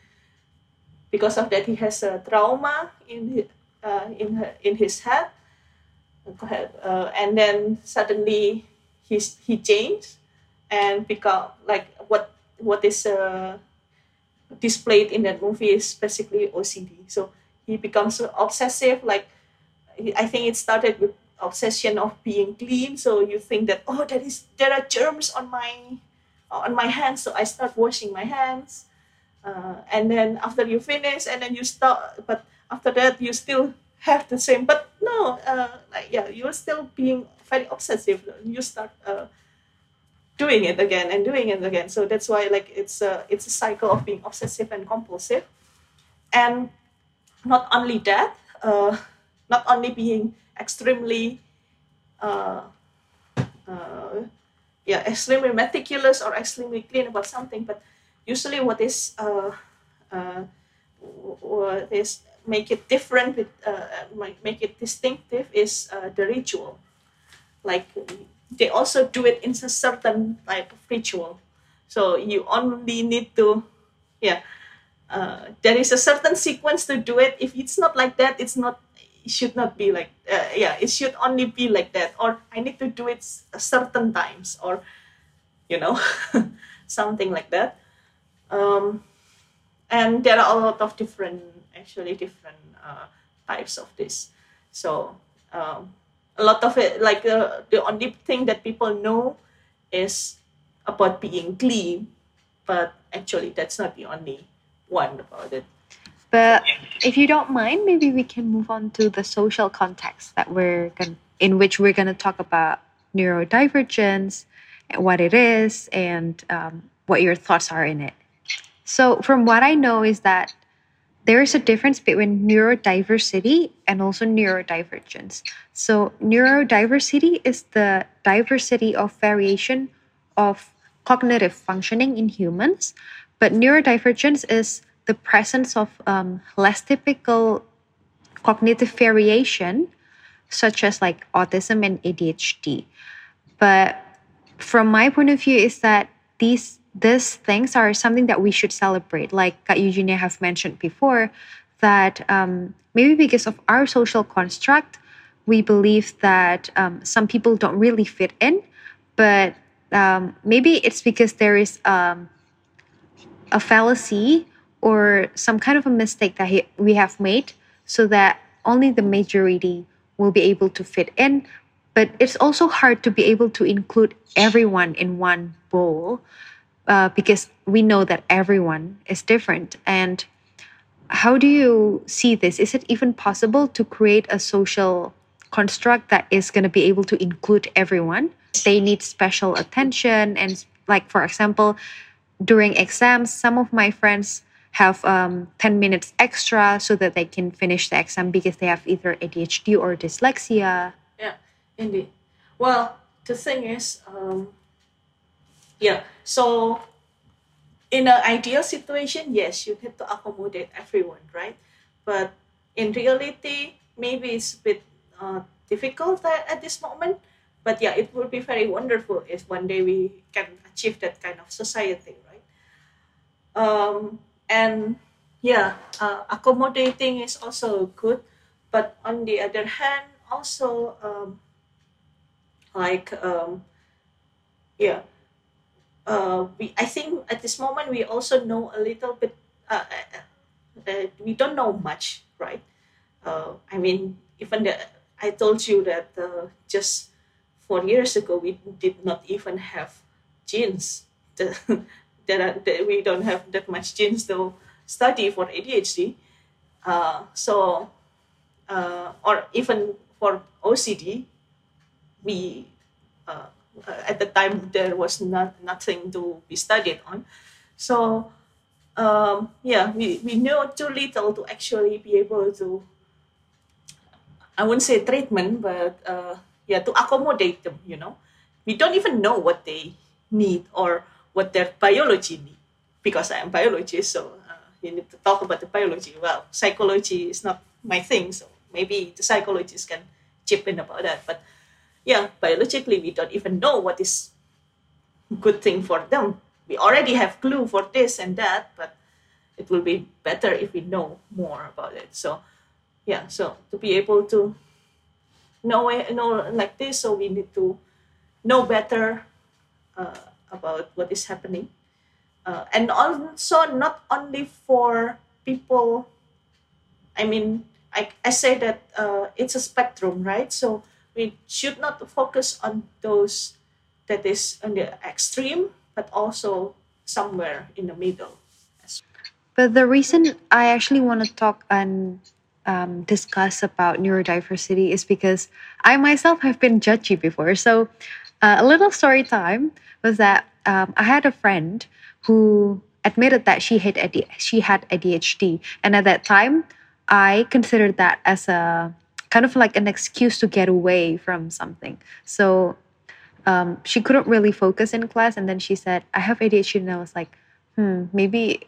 because of that, he has a trauma in hi- uh, in her, in his head. Uh, and then suddenly he's he changed and become like what what is uh, displayed in that movie is basically OCD. So he becomes obsessive. Like I think it started with obsession of being clean. So you think that oh, there is there are germs on my on my hands, so I start washing my hands. Uh, and then after you finish, and then you stop. But after that, you still have the same. But no, uh, like yeah, you're still being very obsessive. You start. Uh, doing it again and doing it again so that's why like it's a it's a cycle of being obsessive and compulsive and not only that uh, not only being extremely uh, uh, yeah extremely meticulous or extremely clean about something but usually what is uh, uh, what is make it different with uh, make it distinctive is uh, the ritual like they also do it in a certain type of ritual. So you only need to, yeah, uh, there is a certain sequence to do it. If it's not like that, it's not, should not be like, uh, yeah, it should only be like that. Or I need to do it certain times, or, you know, *laughs* something like that. Um, and there are a lot of different, actually different uh, types of this. So um, a lot of it like uh, the only thing that people know is about being clean but actually that's not the only one about it but if you don't mind maybe we can move on to the social context that we're going in which we're going to talk about neurodivergence and what it is and um, what your thoughts are in it so from what i know is that there is a difference between neurodiversity and also neurodivergence. So, neurodiversity is the diversity of variation of cognitive functioning in humans, but neurodivergence is the presence of um, less typical cognitive variation, such as like autism and ADHD. But from my point of view, is that these these things are something that we should celebrate. Like Kak Eugenia have mentioned before, that um, maybe because of our social construct, we believe that um, some people don't really fit in, but um, maybe it's because there is um, a fallacy or some kind of a mistake that he, we have made so that only the majority will be able to fit in. But it's also hard to be able to include everyone in one bowl uh, because we know that everyone is different. And how do you see this? Is it even possible to create a social construct that is going to be able to include everyone? They need special attention. And, like, for example, during exams, some of my friends have um, 10 minutes extra so that they can finish the exam because they have either ADHD or dyslexia. Yeah, indeed. Well, the thing is, um, yeah. So in an ideal situation, yes, you have to accommodate everyone, right? But in reality, maybe it's a bit uh, difficult at, this moment. But yeah, it would be very wonderful if one day we can achieve that kind of society, right? Um, and yeah, uh, accommodating is also good, but on the other hand, also um, like um, yeah, uh, we I think at this moment we also know a little bit. Uh, uh, uh we don't know much, right? Uh, I mean, even the I told you that uh, just four years ago we did not even have genes. That, that, that we don't have that much genes to study for ADHD. so, or even for OCD, we uh, at the time there was not nothing to be studied on so um, yeah we, we know too little to actually be able to i wouldn't say treatment but uh, yeah to accommodate them you know we don't even know what they need or what their biology need because i am biologist so uh, you need to talk about the biology well psychology is not my thing so maybe the psychologists can chip in about that but yeah, biologically we don't even know what is good thing for them. We already have clue for this and that, but it will be better if we know more about it. So yeah, so to be able to know know like this, so we need to know better uh, about what is happening, uh, and also not only for people. I mean, I, I say that uh, it's a spectrum, right? So we should not focus on those that is on the extreme, but also somewhere in the middle. But the reason I actually want to talk and um, discuss about neurodiversity is because I myself have been judgy before. So, uh, a little story time was that um, I had a friend who admitted that she had AD- she had ADHD, and at that time, I considered that as a kind of like an excuse to get away from something. So, um, she couldn't really focus in class, and then she said, "I have ADHD," and I was like, "Hmm, maybe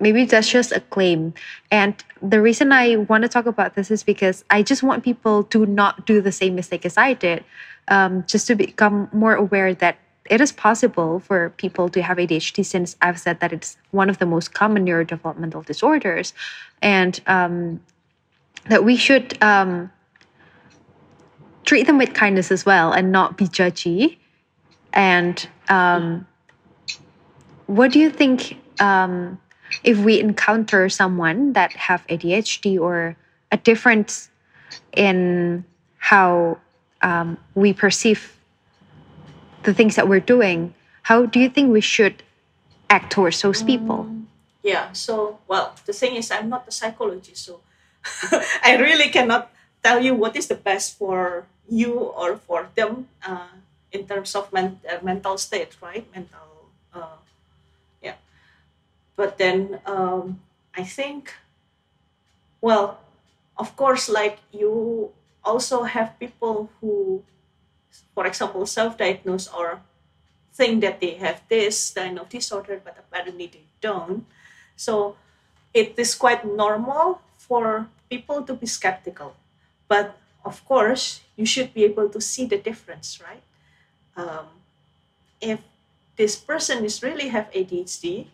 maybe that's just a claim. And the reason I want to talk about this is because I just want people to not do the same mistake as I did, um, just to become more aware that it is possible for people to have ADHD since I've said that it's one of the most common neurodevelopmental disorders. And um, that we should um, treat them with kindness as well and not be judgy. And um, what do you think um, if we encounter someone that have ADHD or a difference in how um, we perceive the things that we're doing? How do you think we should act towards those people? Yeah. So well, the thing is, I'm not a psychologist, so *laughs* I really cannot tell you what is the best for you or for them uh, in terms of men- uh, mental state, right? Mental, uh, yeah. But then um, I think, well, of course, like you also have people who, for example, self-diagnose or think that they have this kind of disorder, but apparently they don't. So it is quite normal for people to be skeptical. But of course, you should be able to see the difference, right? Um, if this person is really have ADHD,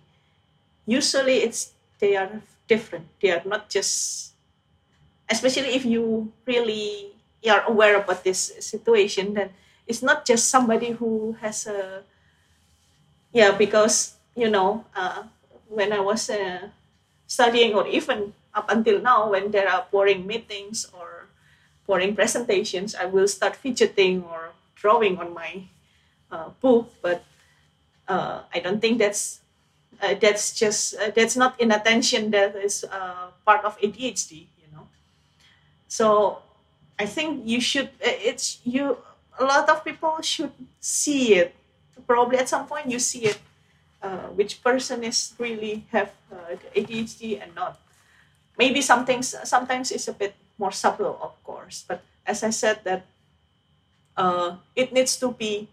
usually it's they are different. They are not just, especially if you really are aware about this situation, then it's not just somebody who has a, yeah, because you know, uh, when I was uh, studying or even up until now, when there are boring meetings or boring presentations, I will start fidgeting or drawing on my uh, book. But uh, I don't think that's uh, that's just uh, that's not inattention. That is part of ADHD. So I think you should. uh, It's you. A lot of people should see it. Probably at some point you see it. Uh, which person is really have uh, ADHD and not maybe some things sometimes it's a bit more subtle of course but as i said that uh, it needs to be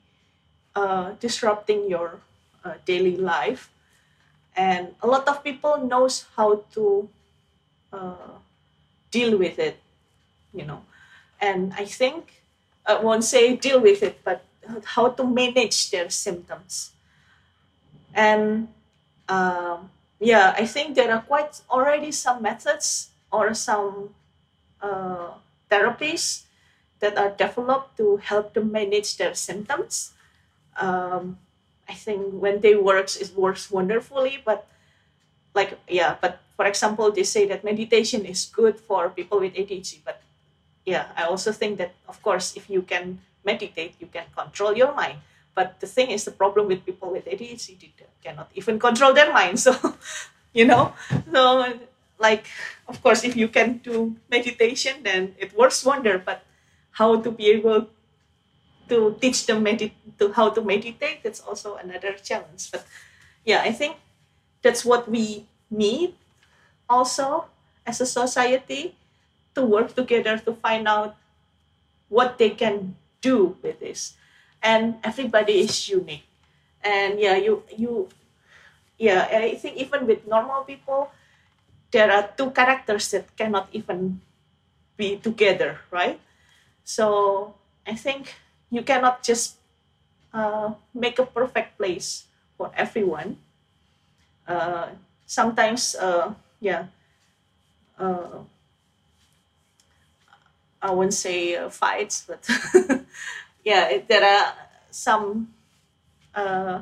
uh, disrupting your uh, daily life and a lot of people knows how to uh, deal with it you know and i think i won't say deal with it but how to manage their symptoms and um, yeah, I think there are quite already some methods or some uh, therapies that are developed to help them manage their symptoms. Um, I think when they works, it works wonderfully. But like yeah, but for example, they say that meditation is good for people with ADHD. But yeah, I also think that of course, if you can meditate, you can control your mind. But the thing is, the problem with people with ADHD, they cannot even control their mind. *laughs* So, you know, so like, of course, if you can do meditation, then it works wonder. But how to be able to teach them medit- to how to meditate, that's also another challenge. But yeah, I think that's what we need also as a society to work together to find out what they can do with this. And everybody is unique. And yeah you you yeah i think even with normal people there are two characters that cannot even be together right? So i think you cannot just uh, make a perfect place for everyone. Uh, sometimes uh, yeah uh, I wouldn't say uh, fights, but *laughs* yeah, it, there are some, uh,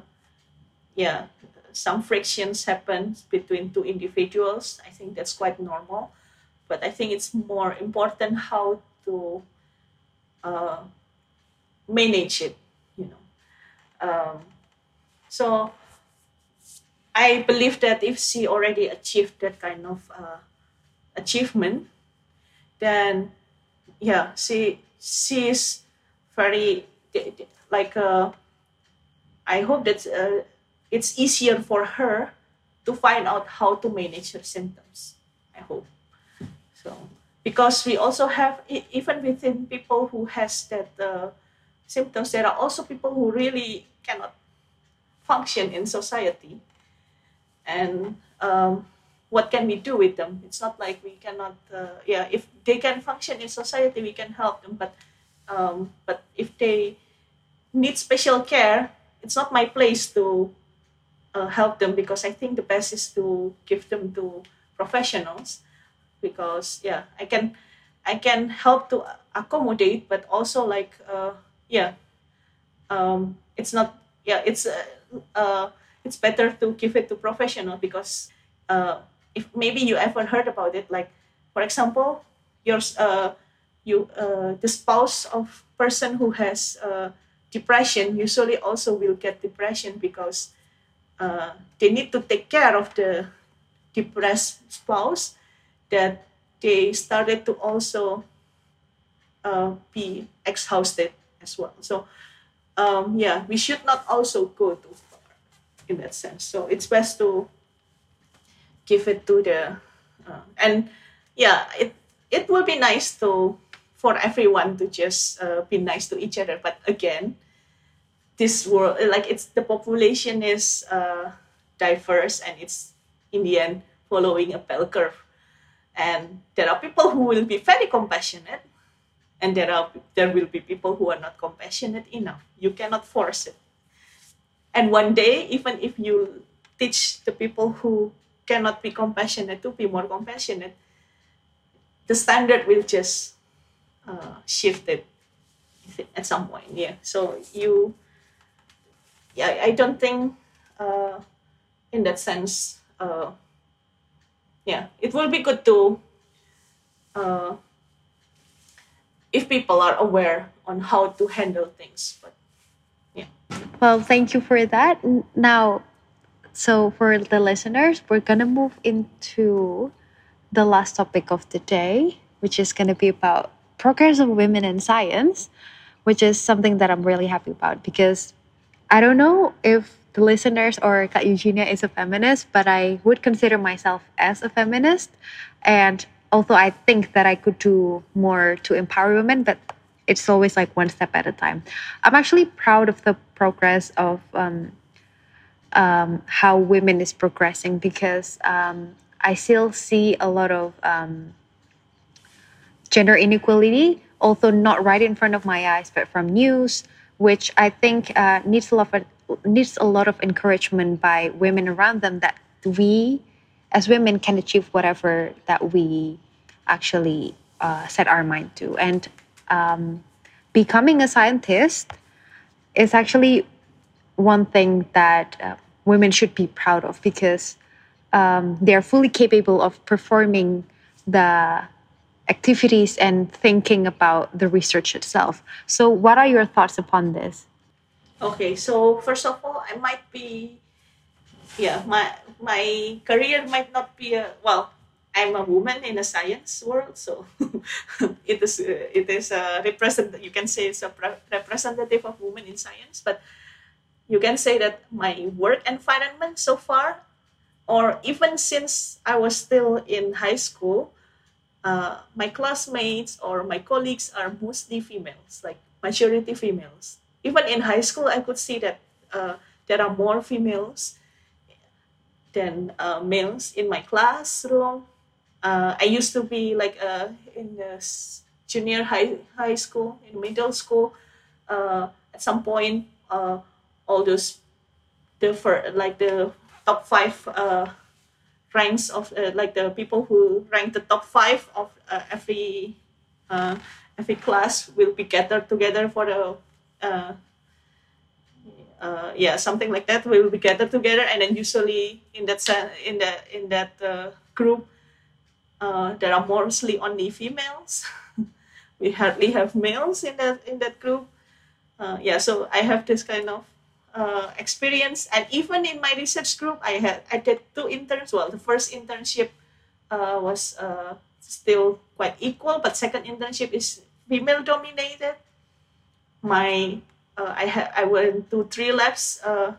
yeah, some frictions happen between two individuals. I think that's quite normal, but I think it's more important how to uh, manage it, you know. Um, so I believe that if she already achieved that kind of uh, achievement, then yeah, she she's very like uh, I hope that uh, it's easier for her to find out how to manage her symptoms. I hope so because we also have even within people who has that uh, symptoms, there are also people who really cannot function in society, and um, what can we do with them? It's not like we cannot. Uh, yeah, if they can function in society, we can help them. But um, but if they need special care, it's not my place to uh, help them because I think the best is to give them to professionals because yeah I can I can help to accommodate but also like uh, yeah um, it's not yeah it's uh, uh, it's better to give it to professional because uh, if maybe you ever heard about it like for example your uh, you uh, the spouse of person who has uh, depression usually also will get depression because uh, they need to take care of the depressed spouse that they started to also uh, be exhausted as well. So um, yeah we should not also go too far in that sense. So it's best to give it to the uh, and yeah it it will be nice to for everyone to just uh, be nice to each other. But again this world like it's the population is uh, diverse and it's in the end following a bell curve. And there are people who will be very compassionate and there are there will be people who are not compassionate enough. You cannot force it. And one day even if you teach the people who cannot be compassionate to be more compassionate the standard will just uh, shift it at some point yeah so you yeah i don't think uh, in that sense uh, yeah it will be good to uh, if people are aware on how to handle things but yeah. Well, thank you for that. Now, so for the listeners, we're going to move into the last topic of the day, which is going to be about progress of women in science, which is something that I'm really happy about because I don't know if the listeners or Kak Eugenia is a feminist, but I would consider myself as a feminist. And although I think that I could do more to empower women, but it's always like one step at a time. I'm actually proud of the progress of um, um, how women is progressing because um, I still see a lot of um, gender inequality, although not right in front of my eyes, but from news, which I think uh, needs a lot of needs a lot of encouragement by women around them that we, as women, can achieve whatever that we actually uh, set our mind to, and um, becoming a scientist is actually one thing that uh, women should be proud of because um, they are fully capable of performing the activities and thinking about the research itself. So, what are your thoughts upon this? Okay, so first of all, I might be, yeah, my my career might not be a well. I'm a woman in a science world, so *laughs* it is it is a represent. You can say it's a pre- representative of women in science, but you can say that my work environment so far, or even since I was still in high school, uh, my classmates or my colleagues are mostly females, like majority females. Even in high school, I could see that uh, there are more females than uh, males in my classroom. Uh, I used to be like uh, in the junior high high school, in middle school. Uh, at some point, all those the fir- like the top five uh, ranks of uh, like the people who rank the top five of uh, every uh, every class will be gathered together for the uh, uh, yeah something like that. We will be gathered together and then usually in that in that in that group there are mostly only females. *laughs* We hardly have males in that in that group. Yeah so i have this kind of uh, experience and even in my research group i had i did two interns well the first internship uh, was uh, still quite equal but second internship is female dominated my uh, I had I went to three labs uh,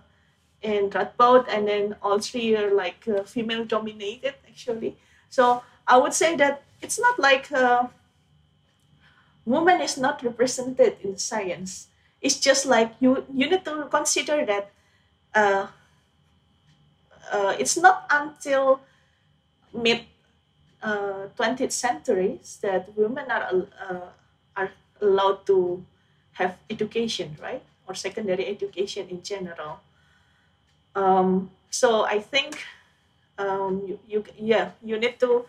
in Radboud, and then all three are like uh, female dominated actually. So I would say that it's not like woman is not represented in science. It's just like you you need to consider that uh, uh, it's not until mid uh, 20th centuries that women are uh, are allowed to have education, right? Or secondary education in general. Um, so I think um, you, you, yeah, you need to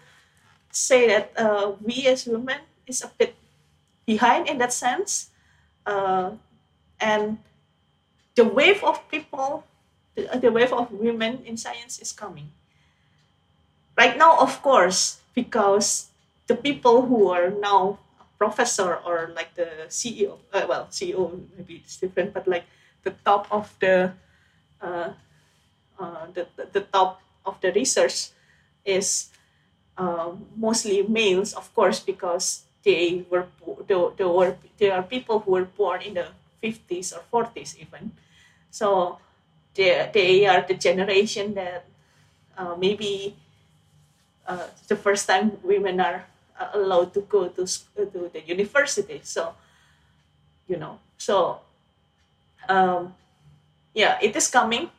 say that uh, we as women is a bit behind in that sense. And the wave of people, the, the wave of women in science is coming. Right now, of course, because the people who are now professor or like the CEO. Uh, well, CEO maybe it's different, but like the top of the uh, uh, the, the top of the research is uh, mostly males, of course, because they were they, they were there are people who were born in the 50s or 40s even. So they they are the generation that uh, maybe uh, the first time women are uh, allowed to go to, to the university. So, you know, so um, yeah, it is coming,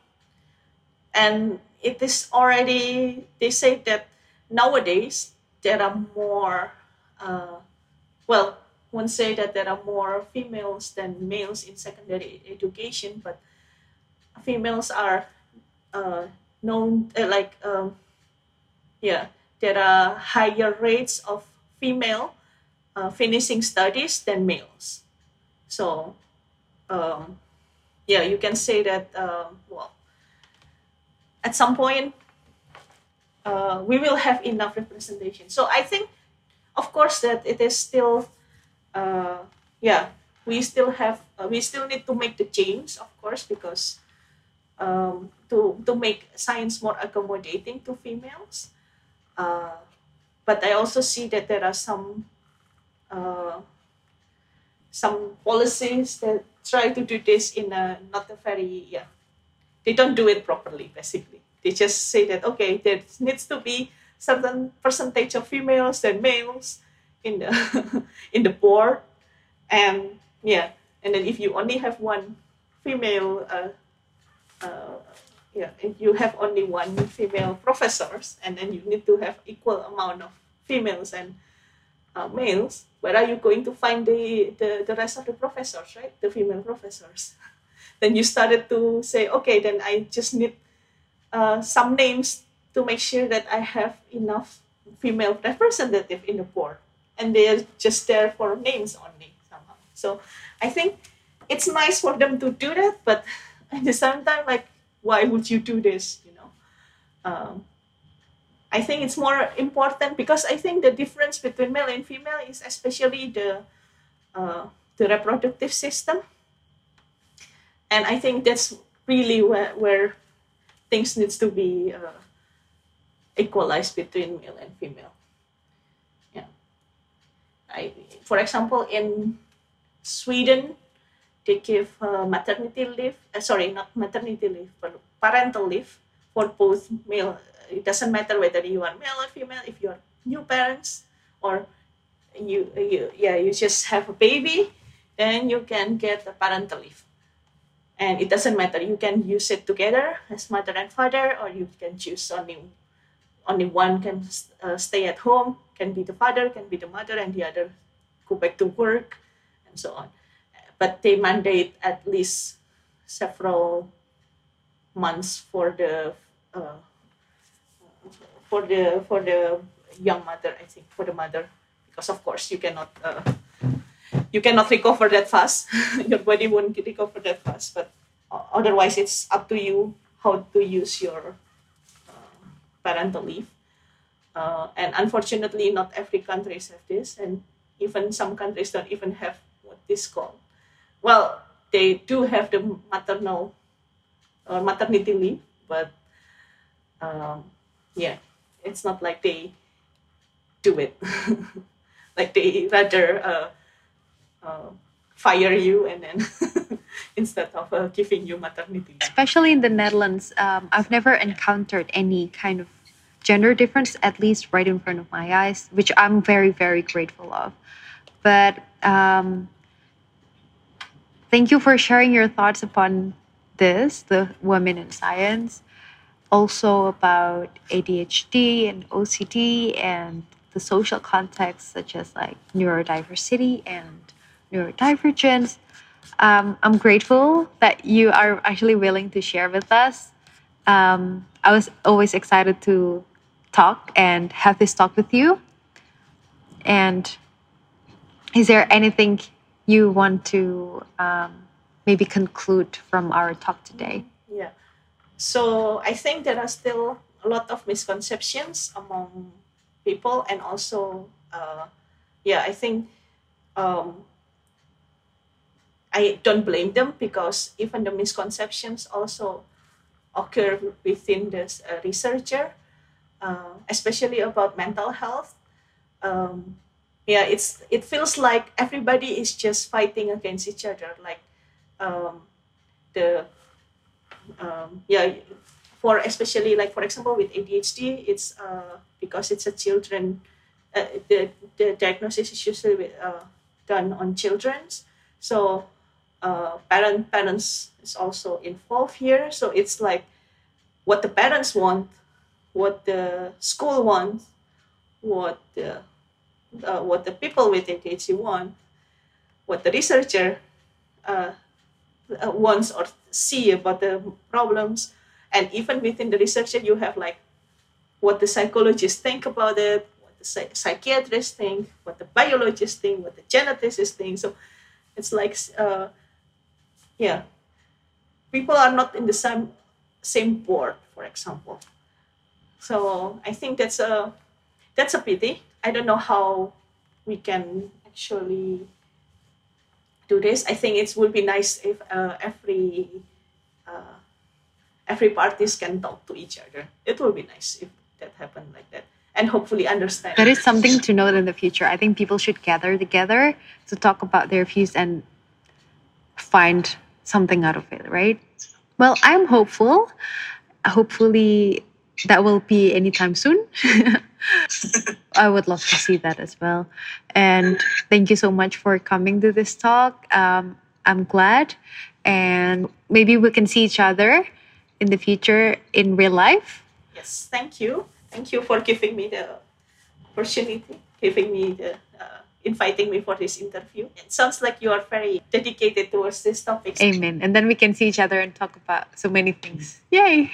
and it is already. They say that nowadays there are more. Uh, well, one say that there are more females than males in secondary education, but females are uh, known uh, like um, yeah there are higher rates of female uh, finishing studies than males. So, um, yeah, you can say that, um, well, at some point, uh, we will have enough representation. So I think, of course, that it is still, uh, yeah, we still have, uh, we still need to make the change, of course, because um, to, to make science more accommodating to females. Uh, but I also see that there are some uh, some policies that try to do this in a not a very yeah they don't do it properly basically they just say that okay there needs to be certain percentage of females than males in the *laughs* in the board and yeah and then if you only have one female uh, uh, yeah, if you have only one female professors and then you need to have equal amount of females and uh, males, where are you going to find the, the, the rest of the professors, right? The female professors. *laughs* then you started to say, okay, then I just need uh, some names to make sure that I have enough female representative in the board. And they're just there for names only somehow. So I think it's nice for them to do that, but *laughs* at the same time, like why would you do this you know? Um, i think it's more important because i think the difference between male and female is especially the uh, the reproductive system. And i think that's really where, where things needs to be uh, equalized between male and female I, for example in sweden they give uh, maternity leave uh, sorry not maternity leave but parental leave for both male it doesn't matter whether you are male or female if you're new parents or you, you yeah you just have a baby then you can get a parental leave. And it doesn't matter you can use it together as mother and father or you can choose only only one can uh, stay at home can be the father can be the mother and the other go back to work and so on but they mandate at least several months for the uh, for the for the young mother i think for the mother because of course you cannot uh, you cannot recover that fast. *laughs* your body won't recover that fast. But otherwise, it's up to you how to use your uh, parental leave. Uh, and unfortunately, not every countries have this, and even some countries don't even have what this called. Well, they do have the maternal or maternity leave, but um, yeah, it's not like they do it. *laughs* like they rather uh, uh, fire you and then *laughs* instead of uh, giving you maternity. Especially in the Netherlands, um, I've never encountered any kind of gender difference, at least right in front of my eyes, which I'm very, very grateful of. But um, thank you for sharing your thoughts upon this, the women in science, also about ADHD and OCD and the social context, such as like neurodiversity and neurodivergence. Um, I'm grateful that you are actually willing to share with us. Um, I was always excited to talk and have this talk with you. And is there anything you want to um, maybe conclude from our talk today? Yeah. So I think there are still a lot of misconceptions among people, and also, uh, yeah, I think um, I don't blame them because even the misconceptions also occur within this uh, researcher, uh, especially about mental health. Um, yeah, it's it feels like everybody is just fighting against each other. Like um, the um, yeah, for especially like for example with ADHD, it's uh, because it's a children. Uh, the the diagnosis is usually uh, done on children's. So uh, parent parents is also involved here. So it's like what the parents want, what the school wants, what the uh, what the people with ADHD want, what the researcher uh, uh, wants or see about the problems, and even within the researcher, you have like what the psychologists think about it, what the psych- psychiatrists think, what the biologists think, what the geneticists think. So it's like uh, yeah. People are not in the same same board for example so i think that's a that's a pity i don't know how we can actually do this i think it would be nice if uh, every uh, every parties can talk to each other it would be nice if that happened like that and hopefully understand That is something to note in the future. I think people should gather together to talk about their views and find something out of it, right? Well, I'm hopeful. Hopefully, that will be anytime soon. *laughs* I would love to see that as well. And thank you so much for coming to this talk. Um, I'm glad. And maybe we can see each other in the future in real life. Yes, thank you. Thank you for giving me the opportunity, giving me the uh, inviting me for this interview. It sounds like you are very dedicated towards this topic. Amen. And then we can see each other and talk about so many things. Yay!